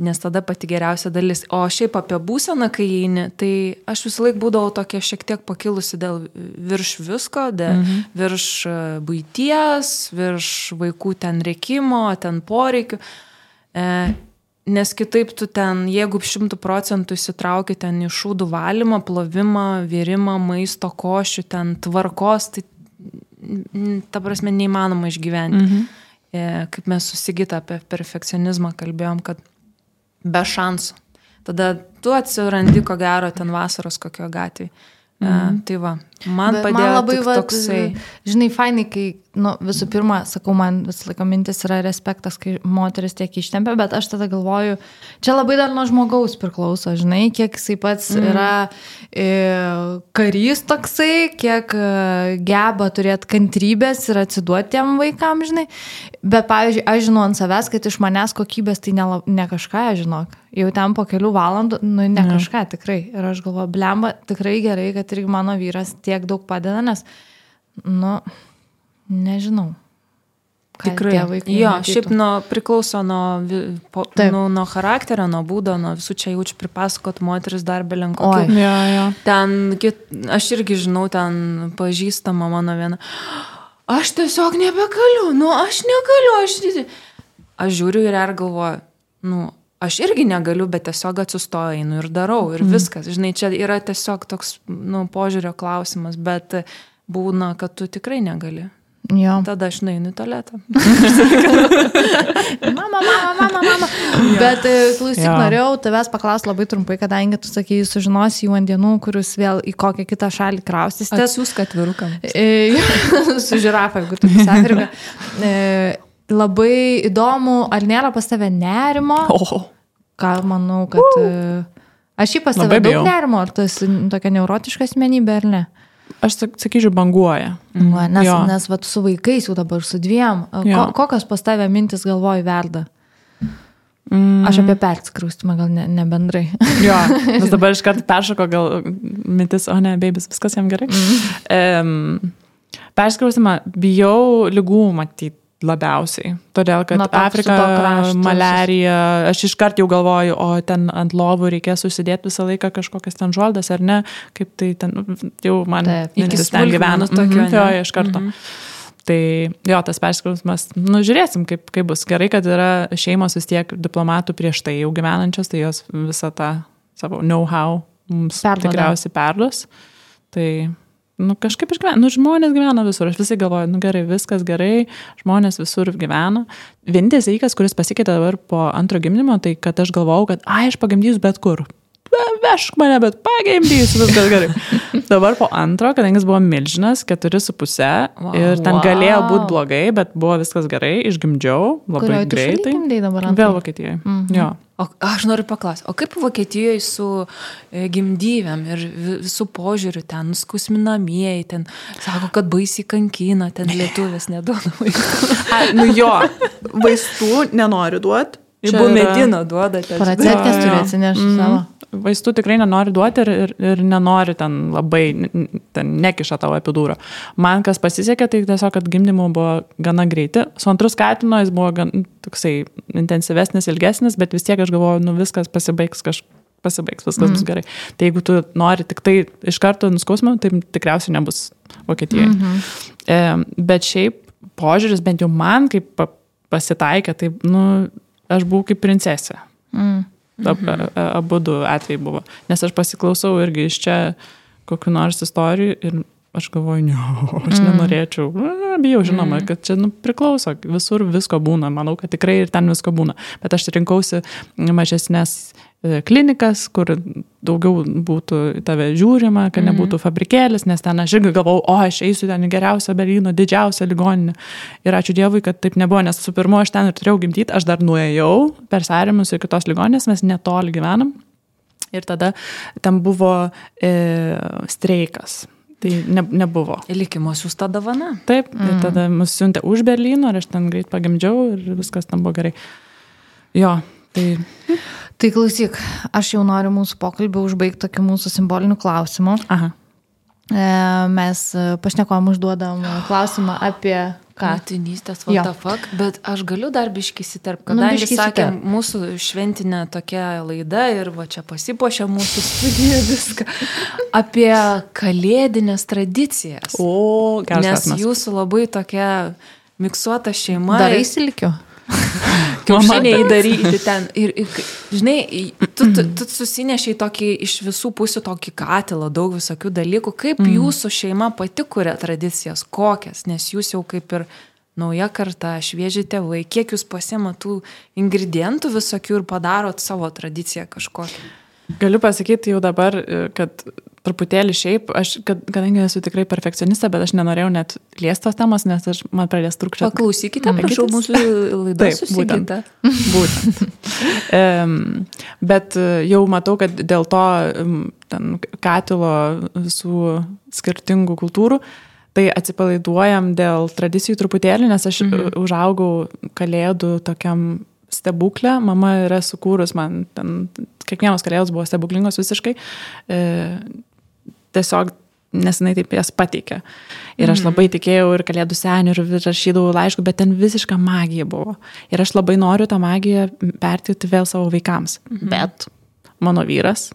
Nes tada pati geriausia dalis. O šiaip apie būseną, kai eini, tai aš visą laiką būdavau tokia šiek tiek pakilusi dėl virš visko, dėl mhm. virš e, būties, virš vaikų ten reikimo, ten poreikių. E, nes kitaip tu ten, jeigu šimtų procentų įsitrauki ten į šūdų valymą, plovimą, virimą, maisto košių, ten tvarkos, tai ta prasme neįmanoma išgyventi. Mhm. E, kaip mes susigita apie perfekcionizmą kalbėjom, kad be šansų. Tada tu atsirandi, ko gero, ten vasaros kokio gatvėje. Mm. Tai va, man Bet padėjo man labai va, toksai. Žinai, fainai, kai, nu, visų pirma, sakau, man visą laiką mintis yra respektas, kai moteris tiek ištempia, bet aš tada galvoju, čia labai dar nuo žmogaus priklauso, žinai, kiek jisai pats mm. yra e, karys toksai, kiek e, geba turėti kantrybės ir atsiduoti tiem vaikam, žinai. Bet, pavyzdžiui, aš žinau ant savęs, kad iš manęs kokybės tai ne, ne kažką, žinok. Jau ten po kelių valandų, nu, ne Jo. kažką tikrai. Ir aš galvoju, blemba, tikrai gerai, kad irgi mano vyras tiek daug padeda, nes, nu, nežinau. Tikrai. Jo, matytų. šiaip nuo, priklauso nuo, po, Taip. nuo, charakterio, nuo būdo, nuo visų čia jaučiu pripasakot moteris dar Oi. belenkokių. Jo, jo. Ten, kit, aš irgi žinau, ten pažįstama mano viena. Aš tiesiog nebegaliu, nu aš negaliu, aš... Aš žiūriu ir ar galvoju, nu, aš irgi negaliu, bet tiesiog atsistoju, einu ir darau ir viskas. Žinai, čia yra tiesiog toks, nu, požiūrio klausimas, bet būna, kad tu tikrai negali. Jo. Tada aš nueinu į tualetą. Mama, mama, mama, mama. Bet e, klausyk, Jo. norėjau tavęs paklausti labai trumpai, kadangi tu sakei, sužinosi jų ant dienų, kuris vėl į kokią kitą šalį kraustys. Atsiųsk atvirukam. E, su žirafa, jeigu tu Afrika. E, labai įdomu, ar nėra pas tave nerimo? O, Ką manau, kad... e, Aš jį pas tave daug nerimo, ar tu esi tokia neurotiška asmenybė ar ne? Aš sak- sakyčiau, banguoja. Va, nes, Jo. nes vat, su vaikais jau dabar, su dviem, ko, kokios pas tave mintis galvoj verda? Mm. Aš apie persikraustimą gal ne, ne bendrai. Jo, nes dabar iš karto peršoko gal mintis, o ne, babys, viskas jam gerai. Mm. Um, Persikrausimą bijau lygų matyti labiausiai. Todėl, kad Afrika, malerija, aš iškart jau galvoju, o ten ant lovų reikės susidėti visą laiką kažkokias ten žoldas ar ne, kaip tai ten nu, jau man Taip. Iki ten smulkmenų tokio, Mhm, Jo, iš karto. Tai jo, tas persikrausimas, nu žiūrėsim, kaip, kaip bus. Gerai, kad yra šeimos vis tiek diplomatų prieš tai jau gyvenančios, tai jos visą tą savo know-how mums Perduoda. tikriausiai perduos. Tai, nu kažkaip išgyvena, nu žmonės gyvena visur, aš visi galvoju, nu gerai, viskas gerai, žmonės visur gyvena. Vienintelis dalykas, kuris pasikeitė dabar po antro gimdymo, tai kad aš galvojau, kad, ai, aš pagimdysiu bet kur. Ve- Vešk mane, bet pagimdysiu, viskas gerai. Dabar po antro, kadangi jis buvo milžinas, keturi su pusė Wow. ir ten galėjo Wow. būti blogai, bet buvo viskas gerai, išgimdžiau labai Kurioj greitai. Vėl Vokietijoje. Mm -hmm. Jo. O aš noriu paklausti, o kaip Vokietijoje su e, gimdyviam ir vi- visų požiūrių ten, skusminamieji, ten sako, kad baisiai kankina, ten lietuvės neduoda vaikų. A, nu jo, vaistų nenori duoti. Ir buvo medino duodate. Paracetkės turi atsinešti Mhm. savo. Vaistų tikrai nenori duoti ir, ir, ir nenori ten labai, ten nekiša tavo epidūro. Man kas pasisekė, tai tiesiog, kad gimdymų buvo gana greiti. Su antru skatino jis buvo gan toksai intensyvesnis, ilgesnis, bet vis tiek aš galvoju, nu viskas pasibaigs kažkaip. Pasibaigs, viskas mm. bus gerai. Tai jeigu tu nori tik tai iš karto nuskausmą, tai tikriausiai nebus Vokietijoje. Mm -hmm. e, bet šiaip požiūris, bent jau man, kaip pa- pasitaikė, tai, nu, aš buvau kaip princesė. Mm. Ab, abu du atvejai buvo. Nes aš pasiklausau irgi iš čia kokiu nors istorijų ir aš galvoju, ne, aš nenorėčiau. Na, bijau, žinoma, kad čia nu, priklauso, visur visko būna, manau, kad tikrai ir ten visko būna. Bet aš rinkausi mažesnės e, klinikas, kur daugiau būtų tave žiūrima, kad nebūtų fabrikėlis, nes ten aš irgi galvau, o aš eisiu ten į geriausią Berlyno, didžiausią ligoninę. Ir ačiū Dievui, kad taip nebuvo, nes su pirmu aš ten ir turėjau gimdyti, aš dar nuėjau per sąrimus į kitos ligoninės, mes netoli gyvenam. Ir tada ten buvo e, streikas. Tai ne, nebuvo. Likimo siūsta davana. Taip, mm. ir tada mus siuntė už Berlyno ir aš ten greit pagimdžiau ir viskas tam buvo gerai. Jo, tai Tai klausyk, aš jau noriu mūsų pokalbį užbaigti tokiu mūsų simboliniu klausimu. aha. E, mes pašnekom užduodam klausimą apie. Motinystės, what the fuck, bet aš galiu dar biškį įsiterpti, Nu, kadangi sakėm, įsiterpk. mūsų šventinė tokia laida ir va čia pasipošia mūsų studija viską apie kalėdinės tradicijas. O, geras Nes klausimas. jūsų labai tokia miksuota šeima. Darai įsilikiu. kiaušiniai daryti ten. Ir, ir žinai, tu, tu, tu susinešiai tokį iš visų pusių tokį katilą, daug visokių dalykų. Kaip mm. jūsų šeima pati kuria tradicijas, kokias, nes jūs jau kaip ir nauja karta, švieži tėvai, kiek jūs pasiema tų ingredientų visokių ir padarot savo tradiciją kažkokią. Galiu pasakyti jau dabar, kad truputėlį šiaip, aš, kad, kadangi esu tikrai perfekcionistė, bet aš nenorėjau net liestos temos, nes aš, man pradės trukčioti. Paklausykite, prašau, mūsų laidą Taip, būtent. Būtent. um, bet e, jau matau, kad dėl to ten katilo visų skirtingų kultūrų, tai atsipalaiduojam dėl tradicijų truputėlį, nes aš mhm. užaugau kalėdų tokiam stebuklę, mama yra sukūrus man, ten, kiekvienos kalėdos buvo stebuklingos visiškai, e, tiesiog nes jinai taip jas pateikė. Ir aš labai tikėjau ir kalėdų senių, ir rašydavau laiškų, bet ten visiška magija buvo. Ir aš labai noriu tą magiją perteikti vėl savo vaikams. Mhm. Bet mano vyras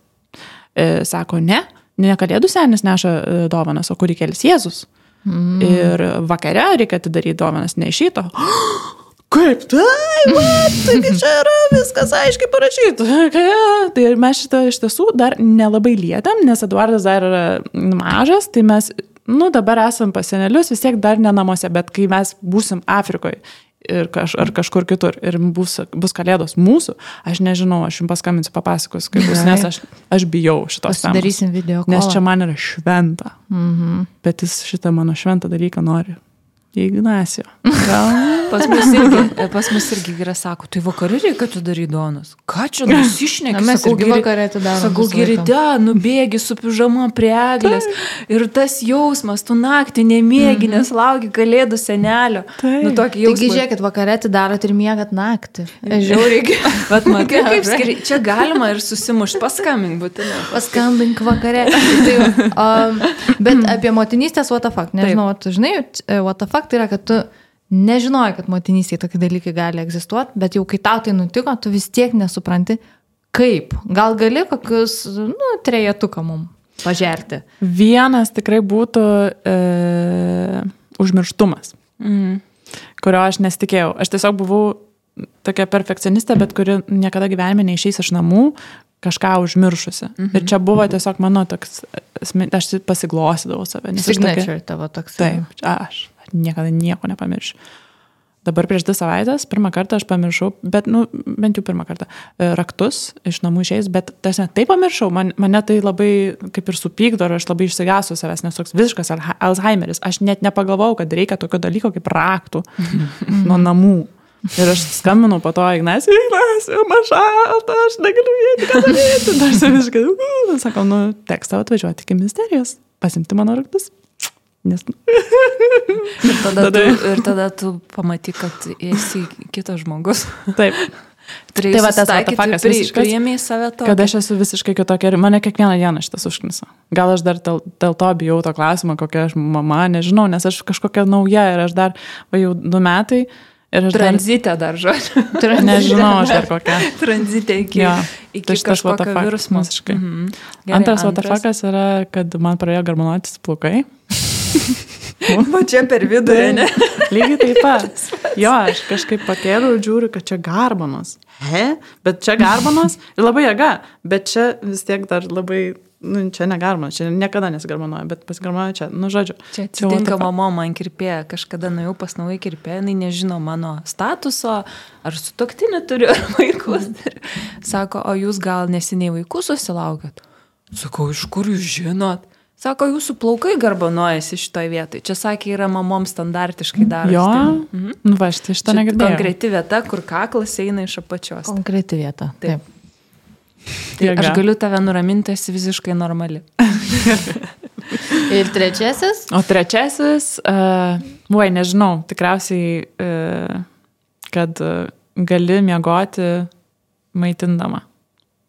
e, sako, ne, ne kalėdų senis neša e, dovanas, o kurikėlis Jėzus. Mhm. Ir vakare reikia atidaryti dovanas ne iš šito. Kaip tai, mat, taigi čia yra viskas aiškiai parašyta. Tai mes šitą iš tiesų dar nelabai lietėm, nes Eduardas dar yra mažas, tai mes, nu, dabar esam pas senelius, vis tiek dar ne namuose, bet kai mes būsim Afrikoje ir kaž, ar kažkur kitur ir bus, bus kalėdos mūsų, aš nežinau, aš jums paskambinsiu, papasakosiu, kaip bus, nes aš, aš bijau šitos temos. Darysim video. Nes kolą. čia man yra šventa. Mhm. Bet jis šitą mano šventą dalyką nori. Ignacio. Gal? Pas mus irgi, pas mus irgi yra, sako, tai vakarį reikia tu daryti donas. Ką čia nusišneki? Na, mes Sakau, irgi geri- vakarę atidarom Sakau, gerite, nubėgi su pižama prie eglės. Ir tas jausmas, tu naktį nemėgi, nes lauki kalėdų senelio. Taip. Nu, tokį Taigi, žiūrėkit, vakarė atidarot ir miegat naktį. Žiauriai. Bet matai, kaip skiri, čia galima ir susimušti, paskambink būtinai. Paskambink vakarė. Tai, um, bet apie motinystės what the fuck. Nežinau, tu žinai, e, fuck tai yra, kad tu nežinojai, kad motinystėje tokie dalykai gali egzistuoti, bet jau kai tau tai nutiko, tu vis tiek nesupranti, kaip. Gal gali kokius, nu, trejetuką mum pažerti. Vienas tikrai būtų e, užmirštumas, Mm. kurio aš nesitikėjau. Aš tiesiog buvau tokia perfekcionistė, bet kuri niekada gyvenime neišeis iš namų kažką užmiršusi. Mhm. Ir čia buvo tiesiog mano toks, aš pasiglosydavau save. aš tokia- Signature tavo toks. Taip, aš niekada nieko nepamiršiu. Dabar prieš dvi savaitės, pirmą kartą aš pamiršau, bet, nu, bent jau pirmą kartą, e, raktus iš namų išėjęs, bet tas net taip pamiršau, man, mane tai labai kaip ir supykdo, ir aš labai išsigasu savęs, nes toks visiškas Alzheimeris. Aš net nepagalvojau, kad reikia tokio dalyko kaip raktų nuo namų. Ir aš skambinau po to Ignacijai, Ignacijai, man šalta, aš negaliu įeiti, ką daryti. Dar saviškai, sakau, nu, teks tau atvažiuoti iki ministerijos, pasimti mano raktus. Nes, Ir tada, Tada- tu, ir tada tu pamatyk, kad esi kitas žmogus. taip, Tai va tas vatafakas pri- visiškas, Priėmei save to. kad aš esu visiškai kitokia ir mane kiekvieną dieną šitas užknisa. Gal aš dar dėl, dėl to bijau to klausimo, kokia aš mama, nežinau, nes aš kažkokia nauja ir aš dar, va jau du metai aš dar, Tranzitė dar žodžiu. nežinau, aš dar kokia. Tranzitė iki, Jo, iki tai kažkokio virsmo. visiškai. Mhm. Gerai, Antras vatafakas yra, kad man pradėjo garmonuotis plaukai. Va čia per vidurį, ne? Lygiai taip pat. Jo, aš kažkaip pakėliau ir žiūriu, kad čia garbanos. He? Bet čia garbanos ir labai jėga, bet čia vis tiek dar labai, nu, čia negarbanos, čia niekada nesigarbanuoja, bet pasigarbanuoja čia, nu, žodžiu. Čia atsitinka mama man kirpė, kažkada nuėjau pas naują kirpę, jinai nežino mano statuso, ar su toktinį turiu, ar vaikus turiu. Sako, o jūs gal neseniai vaikus susilaukėt? Sakau, iš kur jūs žinot? Sako, jūsų plaukai garbanuojasi šitoje vietoje. Čia sakė, yra mamom standartiškai darosi. Jo, Mhm. nu, va, aš tai šitą negirdėjau. konkreti vieta, kur kaklas eina iš apačios. Konkreti vieta. Taip. Taip. Tai aš galiu tave nuraminti, esi visiškai normali. Ir trečiasis? O trečiasis, uh, oi, nežinau, tikriausiai, uh, kad uh, gali miegoti maitindama.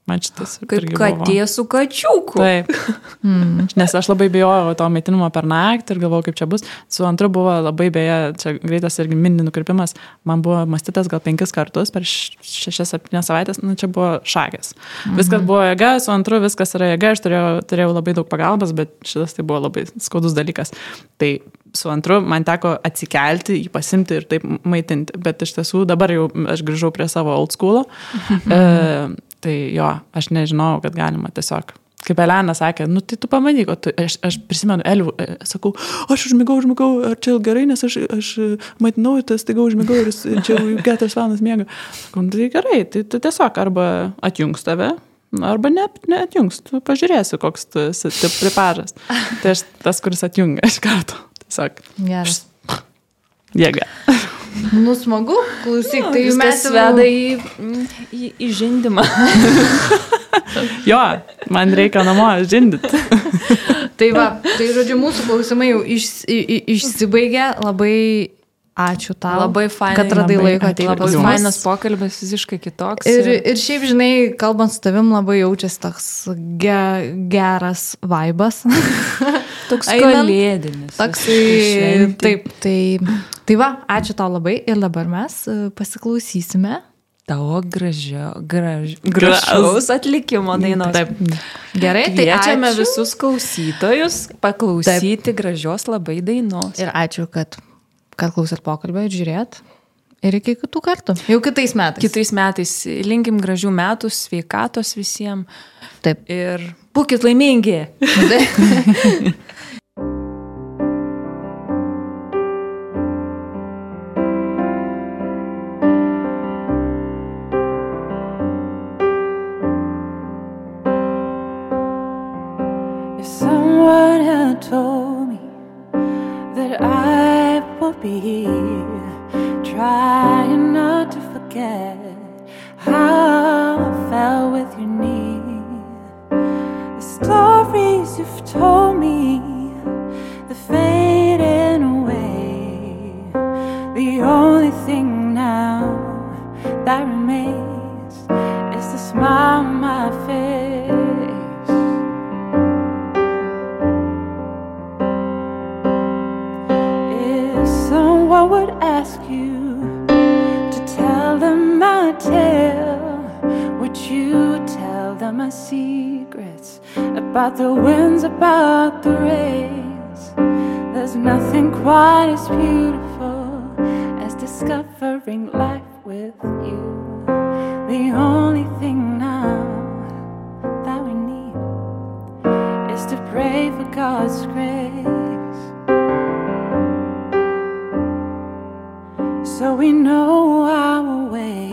Man šitas. Kaip katė su kačiuku. Taip. Mm. Nes aš labai bijojau to maitinimo per naktį ir galvojau, kaip čia bus. Su antru buvo labai beje, čia greitas irgi mini nukrypimas. Man buvo mąstytas gal penkis kartus per šešias, septynias savaitės, nu čia buvo šakės. Mm. Viskas buvo jėga, su antru viskas yra jėga, aš turėjau, turėjau labai daug pagalbos, bet šitas tai buvo labai skaudus dalykas. Tai su antru man teko atsikelti, jį pasimti ir taip maitinti. Bet iš tiesų dabar jau aš grįžau prie savo old school. e, tai jo, aš nežinau, kad galima tiesiog. Kaip Elena sakė, nu tai tu pamanyk, tu, aš, aš prisimenu, Eliu, e, sakau, aš užmigau, užmigau, ar čia gerai, nes aš, aš e, maitinau ir tas taiga užmigau ir čia jau keturias valandas miega. Sakau, nu, tai gerai, tai tu tiesiog arba atjungs tave, arba ne, neatjungs, tu pažiūrėsi, koks tu esi pripažas. Tai aš tas, kuris atjungia iš karto. Tiesiog Geras. jėga. Nu, smagu, klausyk, tai Viskas mes jau- veda į, į, į žindimą. Jo, man reikia namo žindyti. Tai va, tai žodžiu, mūsų klausimai jau iš, i, išsibaigė. Labai ačiū tau. Labai fainai. Kad radai laiko ateiti labai. Fainas pokalbis, visiškai kitoks. Ir, ir šiaip, žinai, kalbant su tavim, labai jaučiasi toks ge, geras vaibas. toks kalėdinis. Toksai. Taip, tai, tai va, ačiū tau labai ir dabar mes e, pasiklausysime. Tavo gražio, graž, Gražaus. atlikimo dainos. Taip. Gerai, tai Kviečiame ačiū. visus klausytojus paklausyti Taip. gražios labai dainos. Ir ačiū, kad, kad klausėt pokalbio ir žiūrėt. Ir iki kitų kartų. Jau kitais metais. Kitais metais linkim gražių metų, sveikatos visiems Taip. ir būkit laimingi. be trying not to forget how I felt with your near, the stories you've told me, the fading away, the only thing now that remains is the smile on my face. Ask you to tell them my tale, would you tell them my secrets about the winds, about the rains? There's nothing quite as beautiful as discovering life with you. The only thing now that we need is to pray for God's grace. So we know our way.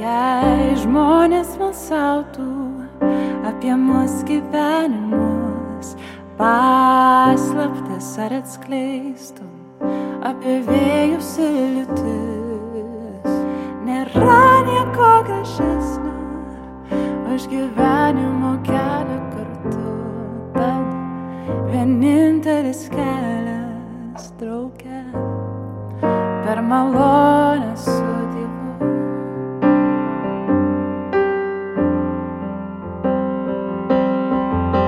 Jei žmonės smalsautų apie mus gyvenimus, paslaptis ar atskleistų apie vėjus ir liūtis, nėra nieko gražesnio už gyvenimo kelią. Tad vienintelis kelias drauge per malonę su Dievu.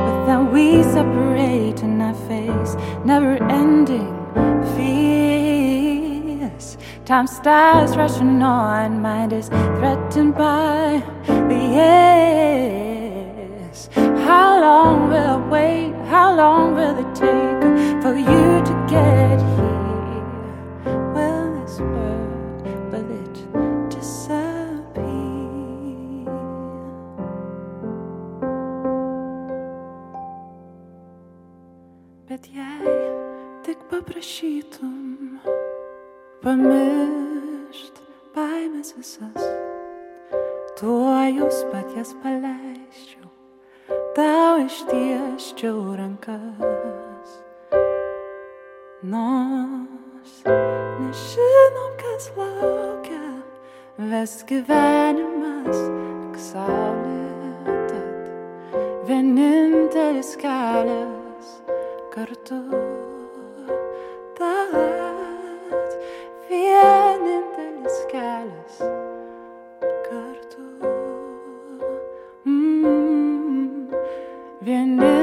But then we separate and I face never ending fears. Time starts rushing on, mind is threatened by the end. How long will I wait? How long will it take for you to get here? Will this work? Will it disappear? Bet jei tik paprašytum pamiršt baimės visas, tuo jūs paties paleisčiau, tau ištieščiau rankas. Nors nežinom, kas laukia, ves gyvenimas, tik saulė tad vienintelis kelias kartu. Tad vienintelis kelias vienintelis